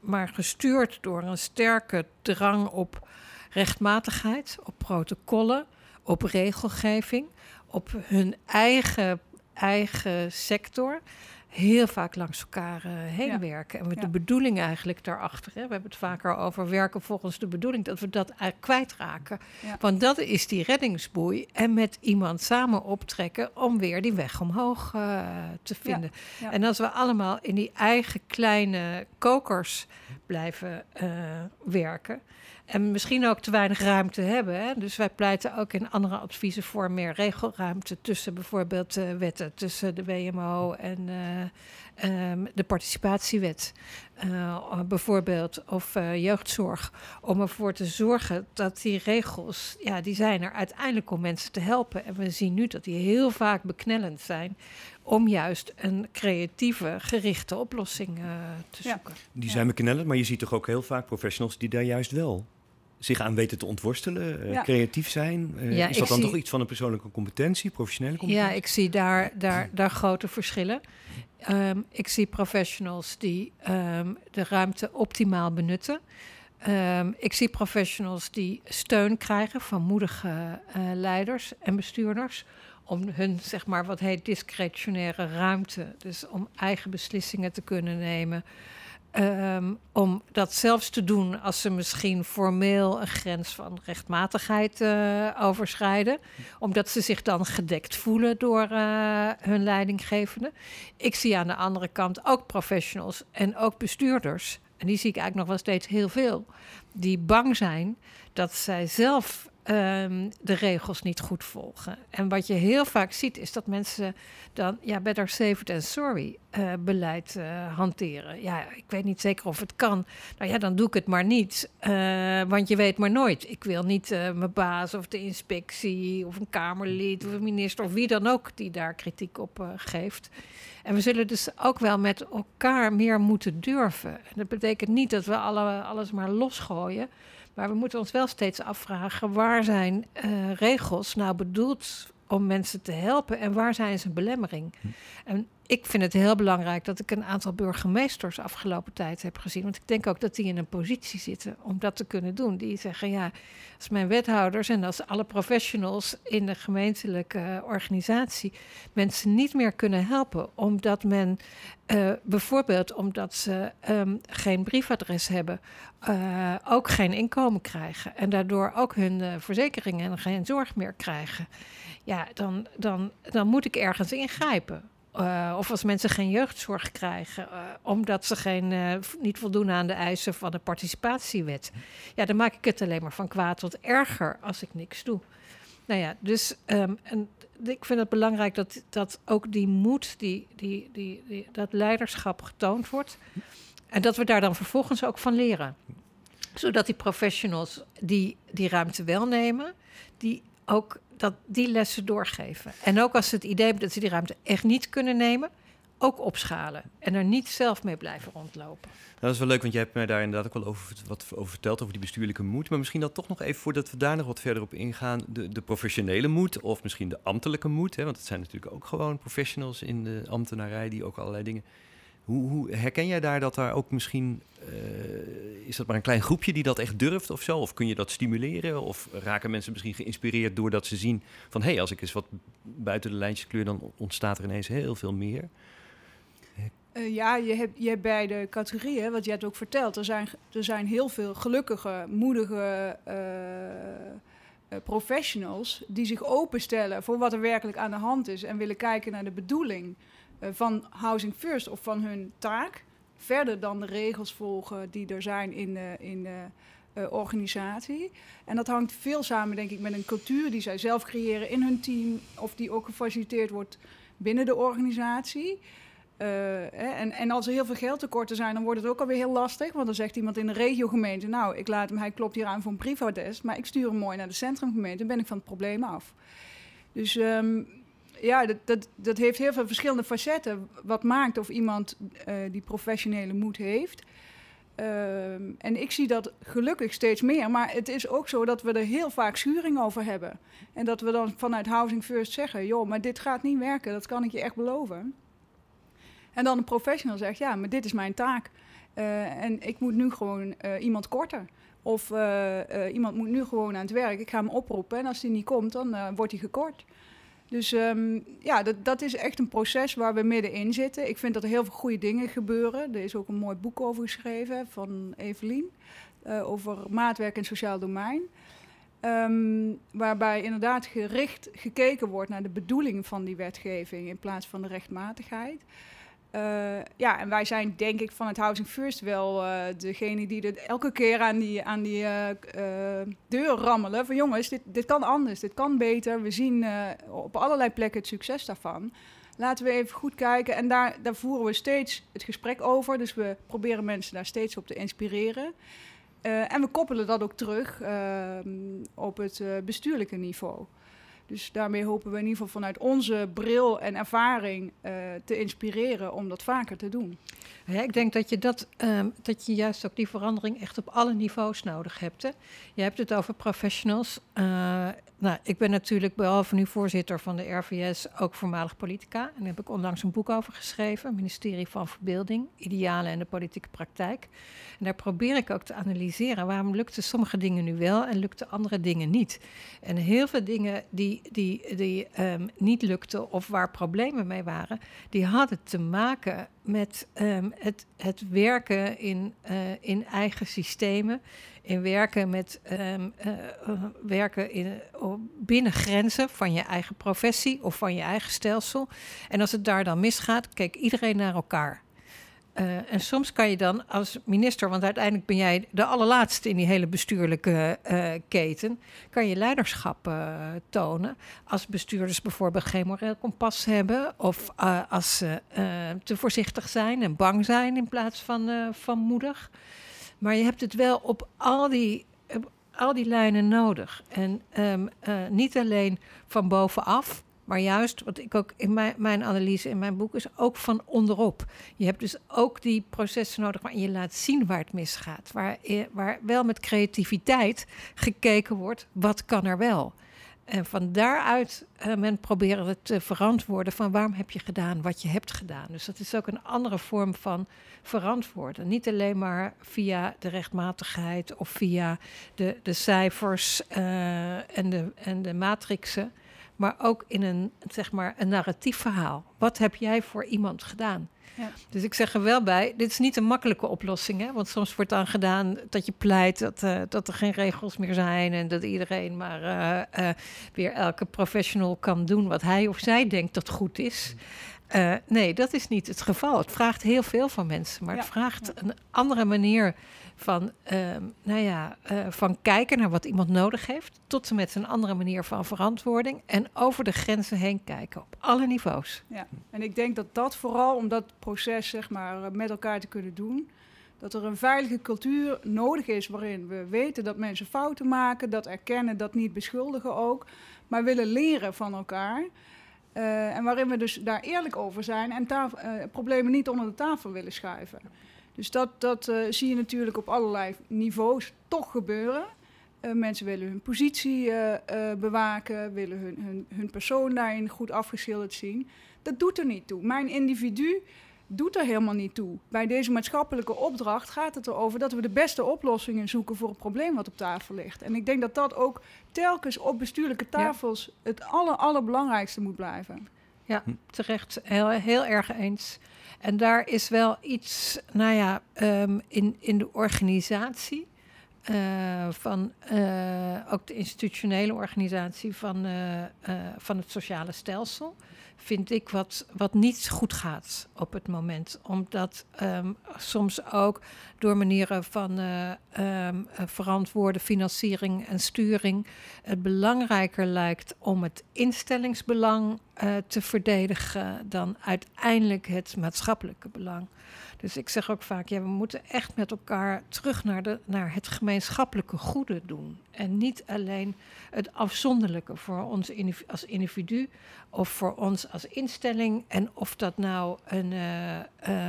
maar gestuurd door een sterke drang op rechtmatigheid, op protocollen, op regelgeving, op hun eigen, eigen sector heel vaak langs elkaar uh, heen werken. En met de bedoeling eigenlijk daarachter. Hè. We hebben het vaker over werken volgens de bedoeling, dat we dat eigenlijk kwijtraken. Want dat is die reddingsboei. En met iemand samen optrekken om weer die weg omhoog uh, te vinden. En als we allemaal in die eigen kleine kokers blijven uh, werken. En misschien ook te weinig ruimte hebben. Hè? Dus wij pleiten ook in andere adviezen voor meer regelruimte tussen bijvoorbeeld uh, wetten, tussen de WMO en uh, um, de participatiewet, uh, bijvoorbeeld, of jeugdzorg. Om ervoor te zorgen dat die regels, ja, die zijn er uiteindelijk om mensen te helpen. En we zien nu dat die heel vaak beknellend zijn om juist een creatieve, gerichte oplossing te zoeken. Die zijn beknellend, maar je ziet toch ook heel vaak professionals die daar juist wel zich aan weten te ontworstelen, uh, creatief zijn? Uh, ja, is dat dan zie... toch iets van een persoonlijke competentie, professionele competentie? Ja, ik zie daar, daar, daar grote verschillen. Um, ik zie professionals die um, de ruimte optimaal benutten. Um, ik zie professionals die steun krijgen van moedige uh, leiders en bestuurders om hun, zeg maar, wat heet discretionaire ruimte, dus om eigen beslissingen te kunnen nemen, ehm, om dat zelfs te doen als ze misschien formeel een grens van rechtmatigheid uh, overschrijden, omdat ze zich dan gedekt voelen door uh, hun leidinggevende. Ik zie aan de andere kant ook professionals en ook bestuurders, en die zie ik eigenlijk nog wel steeds heel veel, die bang zijn dat zij zelf um, de regels niet goed volgen. En wat je heel vaak ziet, is dat mensen dan ja, better safe than sorry uh, beleid uh, hanteren. Ja, ik weet niet zeker of het kan. Nou ja, dan doe ik het maar niet. Uh, want je weet maar nooit. Ik wil niet mijn baas of de inspectie of een Kamerlid of een minister of wie dan ook die daar kritiek op geeft. En we zullen dus ook wel met elkaar meer moeten durven. En dat betekent niet dat we alle, alles maar losgooien. Maar we moeten ons wel steeds afvragen: waar zijn uh, regels nou bedoeld om mensen te helpen en waar zijn ze een belemmering? Hm. En ik vind het heel belangrijk dat ik een aantal burgemeesters afgelopen tijd heb gezien. Want ik denk ook dat die in een positie zitten om dat te kunnen doen. Die zeggen, ja, als mijn wethouders en als alle professionals in de gemeentelijke organisatie mensen niet meer kunnen helpen, omdat men uh, bijvoorbeeld omdat ze um, geen briefadres hebben, uh, ook geen inkomen krijgen en daardoor ook hun uh, verzekeringen geen zorg meer krijgen. Ja, dan, dan, dan moet ik ergens ingrijpen. Uh, of als mensen geen jeugdzorg krijgen, uh, omdat ze geen, uh, niet voldoen aan de eisen van de participatiewet. Ja, dan maak ik het alleen maar van kwaad tot erger als ik niks doe. Nou ja, dus um, en ik vind het belangrijk dat, dat ook die moed, die, die, die, die, dat leiderschap getoond wordt. En dat we daar dan vervolgens ook van leren. Zodat die professionals die die ruimte wel nemen, die ook dat die lessen doorgeven. En ook als ze het idee hebben dat ze die ruimte echt niet kunnen nemen, ook opschalen en er niet zelf mee blijven rondlopen. Dat is wel leuk, want jij hebt mij daar inderdaad ook wel over, wat over verteld, over die bestuurlijke moed. Maar misschien dat toch nog even, voordat we daar nog wat verder op ingaan, de, de professionele moed of misschien de ambtelijke moed. Hè, want het zijn natuurlijk ook gewoon professionals in de ambtenarij die ook allerlei dingen hoe, hoe, herken jij daar dat daar ook misschien, uh, is dat maar een klein groepje die dat echt durft of zo? Of kun je dat stimuleren? Of raken mensen misschien geïnspireerd doordat ze zien van hé, hey, als ik eens wat buiten de lijntjes kleur, dan ontstaat er ineens heel veel meer? Uh, ja, je hebt, je hebt beide categorieën, wat je hebt ook verteld. Er zijn, er zijn heel veel gelukkige, moedige uh, professionals die zich openstellen voor wat er werkelijk aan de hand is en willen kijken naar de bedoeling. Eh, van Housing First of van hun taak. Verder dan de regels volgen die er zijn in de, in de uh, organisatie. En dat hangt veel samen, denk ik, met een cultuur die zij zelf creëren in hun team. Of die ook gefaciliteerd wordt binnen de organisatie. Uh, en, en, als er heel veel geldtekorten zijn, dan wordt het ook alweer heel lastig. Want dan zegt iemand in de regiogemeente: Nou, ik laat hem, hij klopt hier aan voor een privates. Maar ik stuur hem mooi naar de centrumgemeente. Dan ben ik van het probleem af. Dus um, ja, dat, dat, dat heeft heel veel verschillende facetten. Wat maakt of iemand uh, die professionele moed heeft. Uh, en ik zie dat gelukkig steeds meer. Maar het is ook zo dat we er heel vaak schuring over hebben. En dat we dan vanuit Housing First zeggen: joh, maar dit gaat niet werken, dat kan ik je echt beloven. En dan een professional zegt: ja, maar dit is mijn taak. Uh, en ik moet nu gewoon uh, iemand korter. Of iemand moet nu gewoon aan het werk. Ik ga hem oproepen. En als die niet komt, dan wordt hij gekort. Dus um, ja, dat, dat is echt een proces waar we middenin zitten. Ik vind dat er heel veel goede dingen gebeuren. Er is ook een mooi boek over geschreven van Evelien. Uh, over maatwerk en sociaal domein. Um, waarbij inderdaad gericht gekeken wordt naar de bedoeling van die wetgeving in plaats van de rechtmatigheid. Uh, ja, en wij zijn denk ik van het Housing First wel uh, degene die er elke keer aan die, aan die uh, deur rammelen. Van jongens, dit, dit kan anders, dit kan beter. We zien op allerlei plekken het succes daarvan. Laten we even goed kijken. En daar, daar voeren we steeds het gesprek over. Dus we proberen mensen daar steeds op te inspireren. en we koppelen dat ook terug ehm, op het bestuurlijke niveau. Dus daarmee hopen we in ieder geval vanuit onze bril en ervaring uh, te inspireren om dat vaker te doen. Ik denk dat je, dat, um, dat je juist ook die verandering echt op alle niveaus nodig hebt. Hè? Je hebt het over professionals. Uh, nou, ik ben natuurlijk behalve nu voorzitter van de RVS ook voormalig politica. En daar heb ik onlangs een boek over geschreven, Ministerie van Verbeelding, Idealen en de Politieke Praktijk. En daar probeer ik ook te analyseren waarom lukten sommige dingen nu wel en lukten andere dingen niet. En heel veel dingen die die, die, ehm, niet lukten of waar problemen mee waren, die hadden te maken met ehm, het, het werken in, eh, in eigen systemen, in werken met ehm, eh, eh, werken in, binnen grenzen van je eigen professie of van je eigen stelsel. En als het daar dan misgaat, kijkt iedereen naar elkaar. Uh, en soms kan je dan als minister, want uiteindelijk ben jij de allerlaatste in die hele bestuurlijke uh, keten, kan je leiderschap uh, tonen. Als bestuurders bijvoorbeeld geen moreel kompas hebben, of als ze te voorzichtig zijn en bang zijn in plaats van, van moedig. Maar je hebt het wel op al die, al die lijnen nodig. En um, niet alleen van bovenaf, maar juist, wat ik ook in mijn, mijn analyse in mijn boek is, ook van onderop. Je hebt dus ook die processen nodig waarin je laat zien waar het misgaat. Waar, waar wel met creativiteit gekeken wordt, wat kan er wel? En van daaruit uh, men proberen het te verantwoorden van waarom heb je gedaan wat je hebt gedaan. Dus dat is ook een andere vorm van verantwoorden. Niet alleen maar via de rechtmatigheid of via de, de cijfers uh, en, de, en de matrixen maar ook in een, zeg maar, een narratief verhaal. Wat heb jij voor iemand gedaan? Ja. Dus ik zeg er wel bij, dit is niet een makkelijke oplossing. Hè? Want soms wordt dan gedaan dat je pleit dat, uh, dat er geen regels meer zijn en dat iedereen maar uh, uh, weer elke professional kan doen wat hij of zij denkt dat goed is. nee, dat is niet het geval. Het vraagt heel veel van mensen, maar ja. het vraagt een andere manier van, ehm, nou ja, uh, van kijken naar wat iemand nodig heeft, tot en met een andere manier van verantwoording en over de grenzen heen kijken op alle niveaus. Ja, en ik denk dat dat vooral om dat proces zeg maar met elkaar te kunnen doen, dat er een veilige cultuur nodig is waarin we weten dat mensen fouten maken, dat erkennen, dat niet beschuldigen ook, maar willen leren van elkaar. Uh, en waarin we dus daar eerlijk over zijn en problemen niet onder de tafel willen schuiven. Dus dat, dat uh, zie je natuurlijk op allerlei niveaus toch gebeuren. Uh, mensen willen hun positie uh, bewaken, willen hun, hun, hun persoon daarin goed afgeschilderd zien. Dat doet er niet toe. Mijn individu doet er helemaal niet toe. Bij deze maatschappelijke opdracht gaat het erover dat we de beste oplossingen zoeken voor een probleem wat op tafel ligt. En ik denk dat dat ook telkens op bestuurlijke tafels ja. het aller, allerbelangrijkste moet blijven. Ja, terecht. Heel, heel erg eens. En daar is wel iets, nou ja, um, in, in de organisatie. Uh, van uh, ook de institutionele organisatie van, uh, van het sociale stelsel vind ik wat, wat niet goed gaat op het moment. Omdat um, soms ook door manieren van um, verantwoorde financiering en sturing het belangrijker lijkt om het instellingsbelang te verdedigen dan uiteindelijk het maatschappelijke belang. Dus ik zeg ook vaak, ja, we moeten echt met elkaar terug naar, de, naar het gemeenschappelijke goede doen. En niet alleen het afzonderlijke voor ons als individu of voor ons als instelling. En of dat nou een, uh,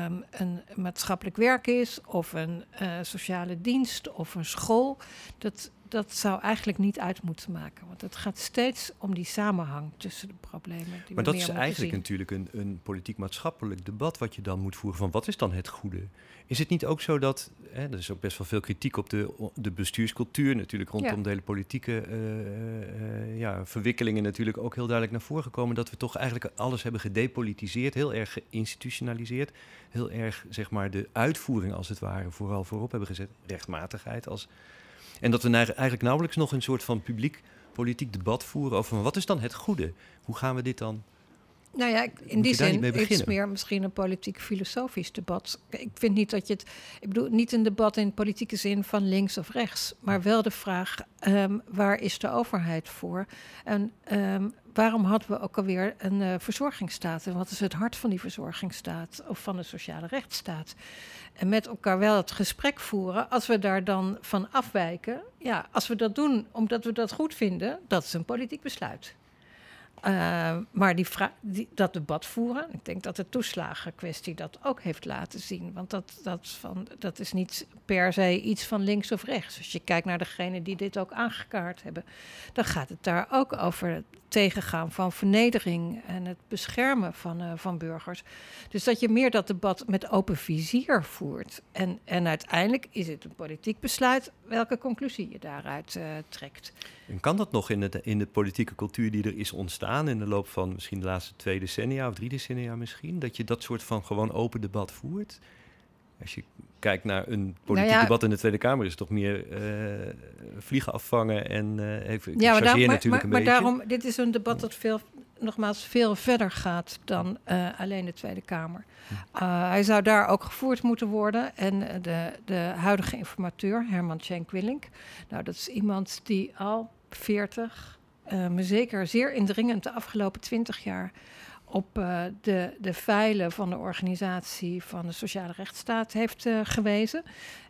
um, een maatschappelijk werk is, of een uh, sociale dienst, of een school. Dat, dat zou eigenlijk niet uit moeten maken. Want het gaat steeds om die samenhang tussen de problemen. Die maar dat is eigenlijk zien. natuurlijk een, een politiek-maatschappelijk debat wat je dan moet voeren van wat is dan het goede? Is het niet ook zo dat, hè, er is ook best wel veel kritiek op de, de bestuurscultuur natuurlijk rondom ja. de hele politieke uh, uh, ja, verwikkelingen natuurlijk ook heel duidelijk naar voren gekomen dat we toch eigenlijk alles hebben gedepolitiseerd, heel erg geïnstitutionaliseerd, heel erg zeg maar de uitvoering als het ware vooral voorop hebben gezet, rechtmatigheid als en dat we eigenlijk nauwelijks nog een soort van publiek politiek debat voeren over wat is dan het goede? Hoe gaan we dit dan? Nou ja, in die zin is het meer misschien een politiek-filosofisch debat. Ik vind niet dat je het. Ik bedoel, niet een debat in politieke zin van links of rechts, maar wel de vraag: um, waar is de overheid voor? En um, waarom hadden we ook alweer een uh, verzorgingsstaat? En wat is het hart van die verzorgingsstaat of van de sociale rechtsstaat? En met elkaar wel het gesprek voeren. Als we daar dan van afwijken, ja, als we dat doen omdat we dat goed vinden, dat is een politiek besluit. Uh, maar die die, dat debat voeren, ik denk dat de toeslagenkwestie dat ook heeft laten zien. Want dat, dat, van, dat is niet per se iets van links of rechts. Als je kijkt naar degene die dit ook aangekaart hebben, dan gaat het daar ook over het tegengaan van vernedering en het beschermen van, uh, van burgers. Dus dat je meer dat debat met open vizier voert. En, en uiteindelijk is het een politiek besluit welke conclusie je daaruit uh, trekt. En kan dat nog in, in de politieke cultuur die er is ontstaan in de loop van misschien de laatste twee decennia of drie decennia misschien? Dat je dat soort van gewoon open debat voert? Als je kijkt naar een politiek nou debat in de Tweede Kamer, is het toch meer uh, vliegen afvangen en uh, even. Ja, maar, daar, maar, natuurlijk maar, maar daarom, dit is een debat dat veel, nogmaals, veel verder gaat dan uh, alleen de Tweede Kamer. Hm. hij zou daar ook gevoerd moeten worden. En de, de huidige informateur, Herman Schenk Willink, nou, dat is iemand die al 40, me zeker zeer indringend de afgelopen 20 jaar op uh, de, de veilen van de organisatie van de sociale rechtsstaat heeft uh, gewezen.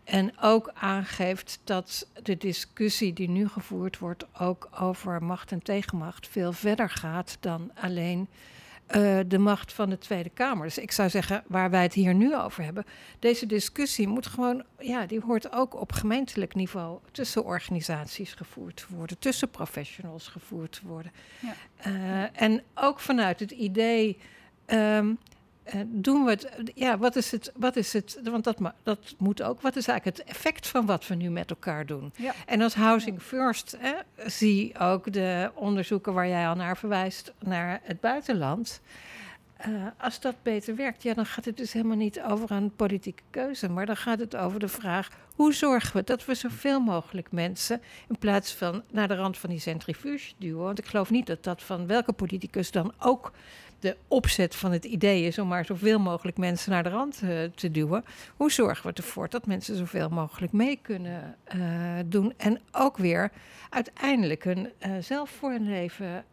En ook aangeeft dat de discussie die nu gevoerd wordt, ook over macht en tegenmacht, veel verder gaat dan alleen uh, de macht van de Tweede Kamer. Dus ik zou zeggen, waar wij het hier nu over hebben, deze discussie moet gewoon, ja, die hoort ook op gemeentelijk niveau tussen organisaties gevoerd worden, tussen professionals gevoerd worden. Ja. Uh, en ook vanuit het idee. Um, uh, doen we het, ja, wat is het, wat is het, want dat, dat moet ook, wat is eigenlijk het effect van wat we nu met elkaar doen? Ja. En als Housing First, hè, zie ook de onderzoeken waar jij al naar verwijst, naar het buitenland. Uh, als dat beter werkt, ja, dan gaat het dus helemaal niet over een politieke keuze, maar dan gaat het over de vraag: hoe zorgen we dat we zoveel mogelijk mensen, in plaats van naar de rand van die centrifuge duwen, want ik geloof niet dat dat van welke politicus dan ook de opzet van het idee is om maar zoveel mogelijk mensen naar de rand uh, te duwen. Hoe zorgen we ervoor dat mensen zoveel mogelijk mee kunnen uh, doen en ook weer uiteindelijk hun, uh, zelf voor hun leven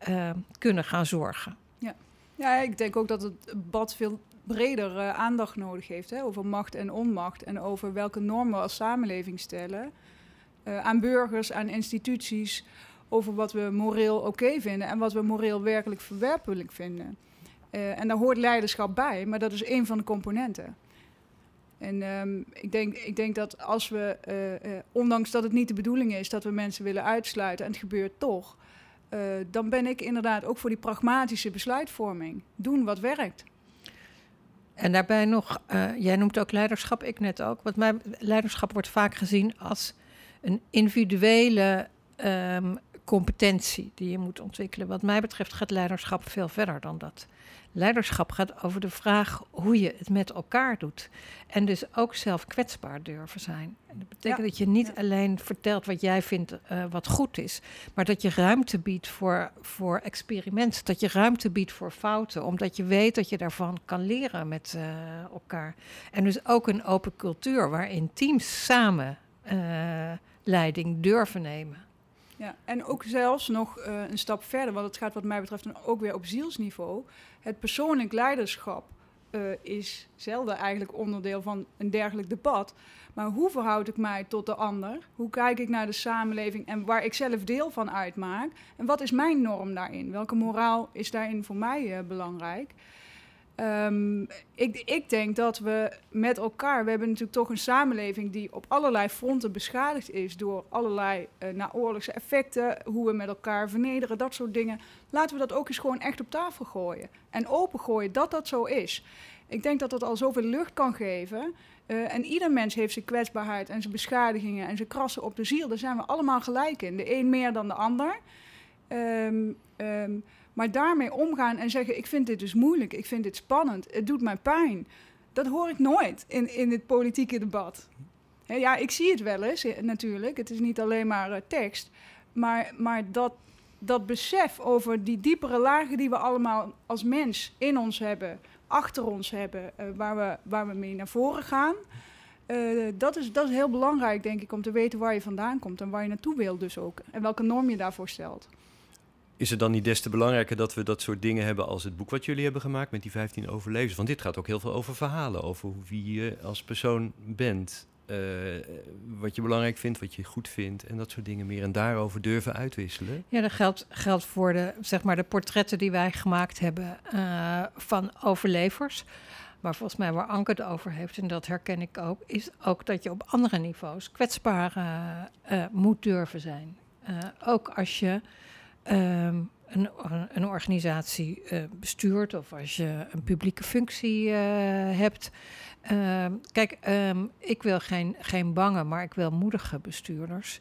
kunnen gaan zorgen? Ja. ja, ik denk ook dat het bad veel breder aandacht nodig heeft hè, over macht en onmacht en over welke normen we als samenleving stellen aan burgers, aan instituties over wat we moreel oké vinden en wat we moreel werkelijk verwerpelijk vinden. Uh, en daar hoort leiderschap bij, maar dat is één van de componenten. En um, ik, denk, ik denk dat als we, uh, ondanks dat het niet de bedoeling is dat we mensen willen uitsluiten, en het gebeurt toch, dan ben ik inderdaad ook voor die pragmatische besluitvorming. Doen wat werkt. En daarbij nog, jij noemt ook leiderschap, ik net ook. Want mijn leiderschap wordt vaak gezien als een individuele um, competentie die je moet ontwikkelen. Wat mij betreft gaat leiderschap veel verder dan dat. Leiderschap gaat over de vraag hoe je het met elkaar doet. En dus ook zelf kwetsbaar durven zijn. En dat betekent dat je niet alleen vertelt wat jij vindt uh, wat goed is, maar dat je ruimte biedt voor, voor experimenten. Dat je ruimte biedt voor fouten, omdat je weet dat je daarvan kan leren met uh, elkaar. En dus ook een open cultuur waarin teams samen uh, leiding durven nemen. Ja, en ook zelfs nog uh, een stap verder, want het gaat wat mij betreft dan ook weer op zielsniveau. Het persoonlijk leiderschap uh, is zelden eigenlijk onderdeel van een dergelijk debat. Maar hoe verhoud ik mij tot de ander? Hoe kijk ik naar de samenleving en waar ik zelf deel van uitmaak? En wat is mijn norm daarin? Welke moraal is daarin voor mij uh, belangrijk? Um, ik, ik, denk dat we met elkaar, we hebben natuurlijk toch een samenleving die op allerlei fronten beschadigd is door allerlei uh, naoorlogse effecten, hoe we met elkaar vernederen, dat soort dingen. Laten we dat ook eens gewoon echt op tafel gooien en opengooien dat dat zo is. Ik denk dat dat al zoveel lucht kan geven. Uh, en ieder mens heeft zijn kwetsbaarheid en zijn beschadigingen en zijn krassen op de ziel. Daar zijn we allemaal gelijk in. De een meer dan de ander. Um, maar daarmee omgaan en zeggen: Ik vind dit dus moeilijk, ik vind dit spannend, het doet mij pijn. Dat hoor ik nooit in, in het politieke debat. ja, ik zie het wel eens eh, natuurlijk. Het is niet alleen maar uh, tekst. Maar, maar dat, dat besef over die diepere lagen die we allemaal als mens in ons hebben, achter ons hebben, uh, waar, we, waar we mee naar voren gaan. Dat, is, dat is heel belangrijk, denk ik, om te weten waar je vandaan komt en waar je naartoe wil, dus ook. En welke norm je daarvoor stelt is het dan niet des te belangrijker dat we dat soort dingen hebben als het boek wat jullie hebben gemaakt met die 15 overlevers? Want dit gaat ook heel veel over verhalen, over wie je als persoon bent. eh, wat je belangrijk vindt, wat je goed vindt en dat soort dingen meer. En daarover durven uitwisselen. Ja, dat geldt, geldt voor de, zeg maar, de portretten die wij gemaakt hebben uh, van overlevers. Maar volgens mij waar Anke het over heeft, en dat herken ik ook, is ook dat je op andere niveaus kwetsbaar uh, moet durven zijn. ook als je um, een, een, organisatie bestuurt of als je een publieke functie hebt. Uh, kijk, um, ik wil geen, geen bange, maar ik wil moedige bestuurders.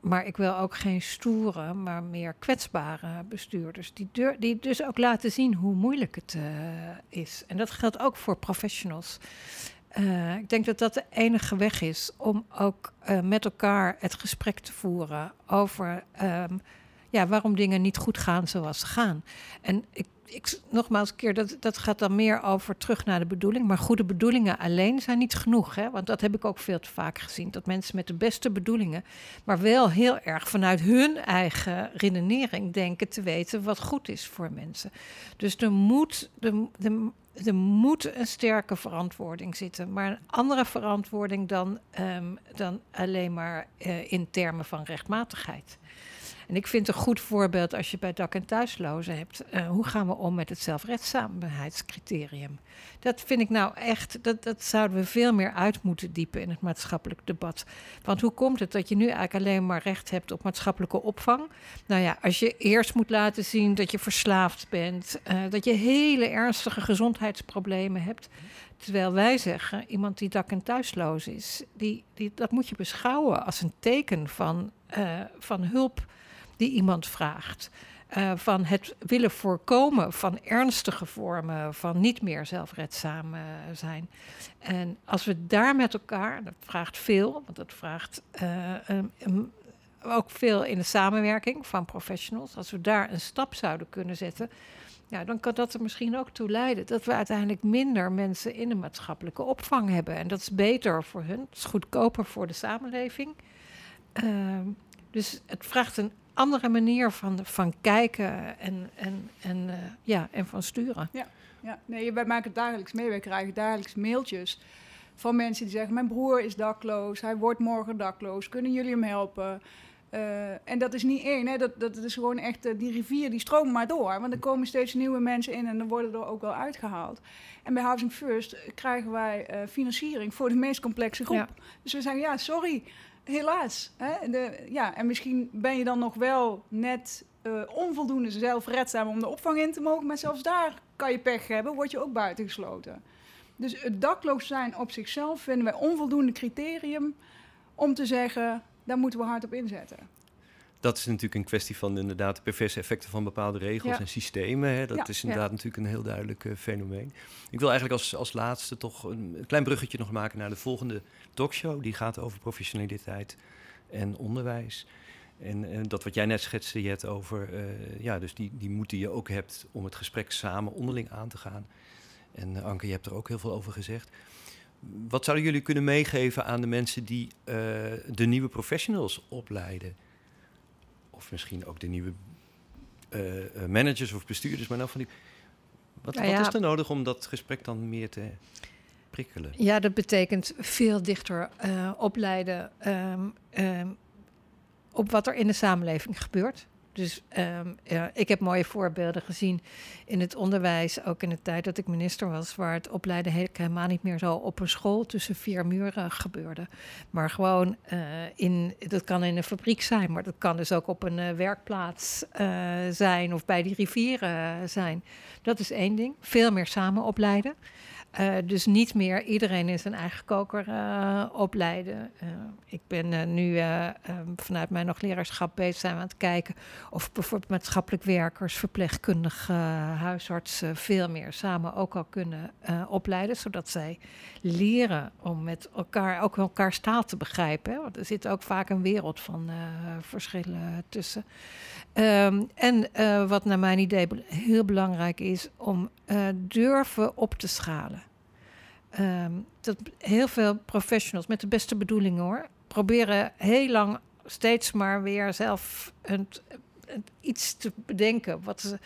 Maar ik wil ook geen stoere, maar meer kwetsbare bestuurders. Die, die dus ook laten zien hoe moeilijk het uh, is. En dat geldt ook voor professionals. Ik denk dat dat de enige weg is om ook met elkaar het gesprek te voeren over ja, waarom dingen niet goed gaan zoals ze gaan. En ik ik, nogmaals een keer, dat, dat gaat dan meer over terug naar de bedoeling. Maar goede bedoelingen alleen zijn niet genoeg. Hè? Want dat heb ik ook veel te vaak gezien. Dat mensen met de beste bedoelingen, maar wel heel erg vanuit hun eigen redenering denken te weten wat goed is voor mensen. Dus er moet, de, de, er moet een sterke verantwoording zitten. Maar een andere verantwoording dan, um, dan alleen maar uh, in termen van rechtmatigheid. En ik vind een goed voorbeeld als je bij dak- en thuislozen hebt. Uh, hoe gaan we om met het zelfredzaamheidscriterium? Dat vind ik nou echt, dat, dat zouden we veel meer uit moeten diepen in het maatschappelijk debat. Want hoe komt het dat je nu eigenlijk alleen maar recht hebt op maatschappelijke opvang? Nou ja, als je eerst moet laten zien dat je verslaafd bent, uh, dat je hele ernstige gezondheidsproblemen hebt. Terwijl wij zeggen, iemand die dak- en thuisloos is, die, die, dat moet je beschouwen als een teken van, uh, van hulp die iemand vraagt. Uh, van het willen voorkomen van ernstige vormen van niet meer zelfredzaam uh, zijn. En als we daar met elkaar, dat vraagt veel, want dat vraagt um, ook veel in de samenwerking van professionals. Als we daar een stap zouden kunnen zetten, ja, dan kan dat er misschien ook toe leiden dat we uiteindelijk minder mensen in de maatschappelijke opvang hebben. En dat is beter voor hun, het is goedkoper voor de samenleving. Ehm, dus het vraagt een andere manier van, van kijken en, en, en, uh, ja, en van sturen. Ja, ja. Nee, wij maken het dagelijks mee. Wij krijgen dagelijks mailtjes van mensen die zeggen... mijn broer is dakloos, hij wordt morgen dakloos. Kunnen jullie hem helpen? Uh, en dat is niet één, hè? Dat, dat is gewoon echt... Uh, die rivier die stroomt maar door. Want er komen steeds nieuwe mensen in en dan worden er ook wel uitgehaald. En bij Housing First krijgen wij financiering voor de meest complexe groep. Ja. Dus we zeggen, ja, sorry... Helaas. Hè? De, ja, en misschien ben je dan nog wel net uh, onvoldoende zelfredzaam om de opvang in te mogen. Maar zelfs daar kan je pech hebben, word je ook buitengesloten. Dus het dakloos zijn op zichzelf vinden wij onvoldoende criterium om te zeggen, daar moeten we hard op inzetten. Dat is natuurlijk een kwestie van inderdaad de perverse effecten van bepaalde regels ja. en systemen. Hè. Dat ja, is inderdaad ja. natuurlijk een heel duidelijk uh, fenomeen. Ik wil eigenlijk als, als laatste toch een klein bruggetje nog maken naar de volgende talkshow. Die gaat over professionaliteit en onderwijs. En, en dat wat jij net schetste, Jet, over uh, ja, dus die, die moed die je ook hebt om het gesprek samen onderling aan te gaan. En uh, Anke, je hebt er ook heel veel over gezegd. Wat zouden jullie kunnen meegeven aan de mensen die de nieuwe professionals opleiden? Of misschien ook de nieuwe managers of bestuurders, maar nou van die. Wat, nou ja, wat is er nodig om dat gesprek dan meer te prikkelen? Ja, dat betekent veel dichter uh, opleiden um, um, op wat er in de samenleving gebeurt. Dus um, ja, ik heb mooie voorbeelden gezien in het onderwijs, ook in de tijd dat ik minister was, waar het opleiden helemaal niet meer zo op een school tussen vier muren gebeurde. Maar gewoon uh, in, dat kan in een fabriek zijn, maar dat kan dus ook op een uh, werkplaats uh, zijn of bij die rivieren zijn. Dat is één ding. Veel meer samen opleiden. Dus niet meer iedereen in zijn eigen koker opleiden. Ik ben nu um, vanuit mijn nog leraarschap bezig zijn we aan het kijken of bijvoorbeeld maatschappelijk werkers, verpleegkundigen, huisartsen veel meer samen ook al kunnen opleiden, zodat zij leren om met elkaar ook elkaars taal te begrijpen. Hè? Want er zit ook vaak een wereld van verschillen tussen. Um, en wat naar mijn idee heel belangrijk is, om durven op te schalen. Um, dat heel veel professionals met de beste bedoelingen hoor, proberen heel lang steeds maar weer zelf een, iets te bedenken. Wat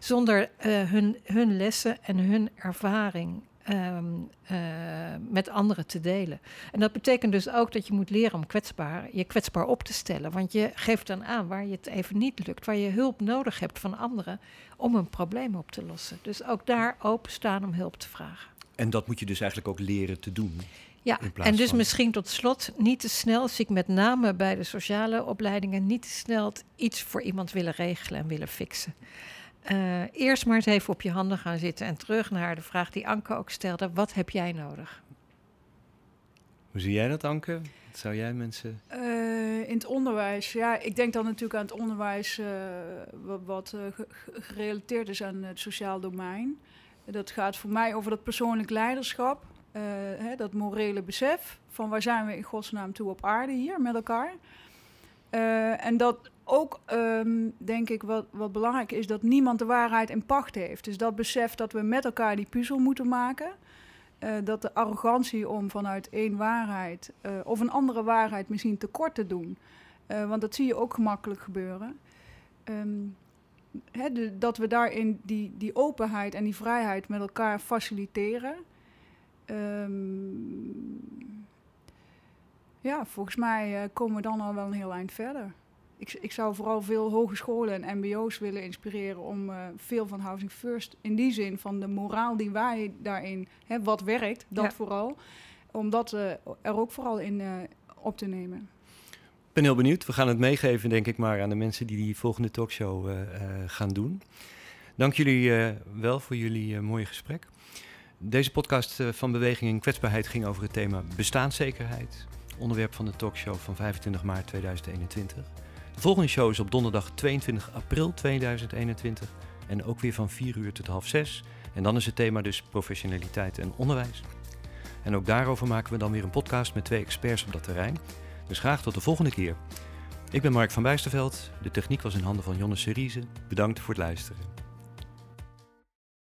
zonder uh, hun, hun lessen en hun ervaring ehm, eh, met anderen te delen. En dat betekent dus ook dat je moet leren om kwetsbaar, je kwetsbaar op te stellen. Want je geeft dan aan waar je het even niet lukt, waar je hulp nodig hebt van anderen om een probleem op te lossen. Dus ook daar openstaan om hulp te vragen. En dat moet je dus eigenlijk ook leren te doen. Ja, en dus misschien tot slot niet te snel, zie ik met name bij de sociale opleidingen, niet te snel iets voor iemand willen regelen en willen fixen. Uh, eerst maar eens even op je handen gaan zitten en terug naar de vraag die Anke ook stelde: wat heb jij nodig? Hoe zie jij dat, Anke? Wat zou jij mensen. Uh, in het onderwijs, ja, ik denk dan natuurlijk aan het onderwijs uh, wat, wat gerelateerd is aan het sociaal domein. Dat gaat voor mij over dat persoonlijk leiderschap. Uh, hè, dat morele besef van waar zijn we in godsnaam toe op aarde hier met elkaar. Uh, en dat ook, um, denk ik, wat, wat belangrijk is, dat niemand de waarheid in pacht heeft. Dus dat besef dat we met elkaar die puzzel moeten maken. Uh, dat de arrogantie om vanuit één waarheid of een andere waarheid misschien tekort te doen. want dat zie je ook gemakkelijk gebeuren. De, dat we daarin die, die openheid en die vrijheid met elkaar faciliteren. Um, ja, volgens mij uh, komen we dan al wel een heel eind verder. Ik, ik zou vooral veel hogescholen en mbo's willen inspireren om uh, veel van Housing First, in die zin van de moraal die wij daarin, hè, wat werkt, dat ja. vooral, om dat uh, er ook vooral in op te nemen. Ik ben heel benieuwd. We gaan het meegeven, denk ik maar, aan de mensen die die volgende talkshow gaan doen. Dank jullie wel voor jullie mooie gesprek. Deze podcast eh, van Beweging in Kwetsbaarheid ging over het thema bestaanszekerheid. Onderwerp van de talkshow van 25 maart 2021. De volgende show is op donderdag 22 april 2021. En ook weer van 4 uur tot half 6. En dan is het thema dus professionaliteit en onderwijs. En ook daarover maken we dan weer een podcast met twee experts op dat terrein. Dus graag tot de volgende keer. Ik ben Mark van Bijsterveld. De techniek was in handen van Jonne Seriese. Bedankt voor het luisteren.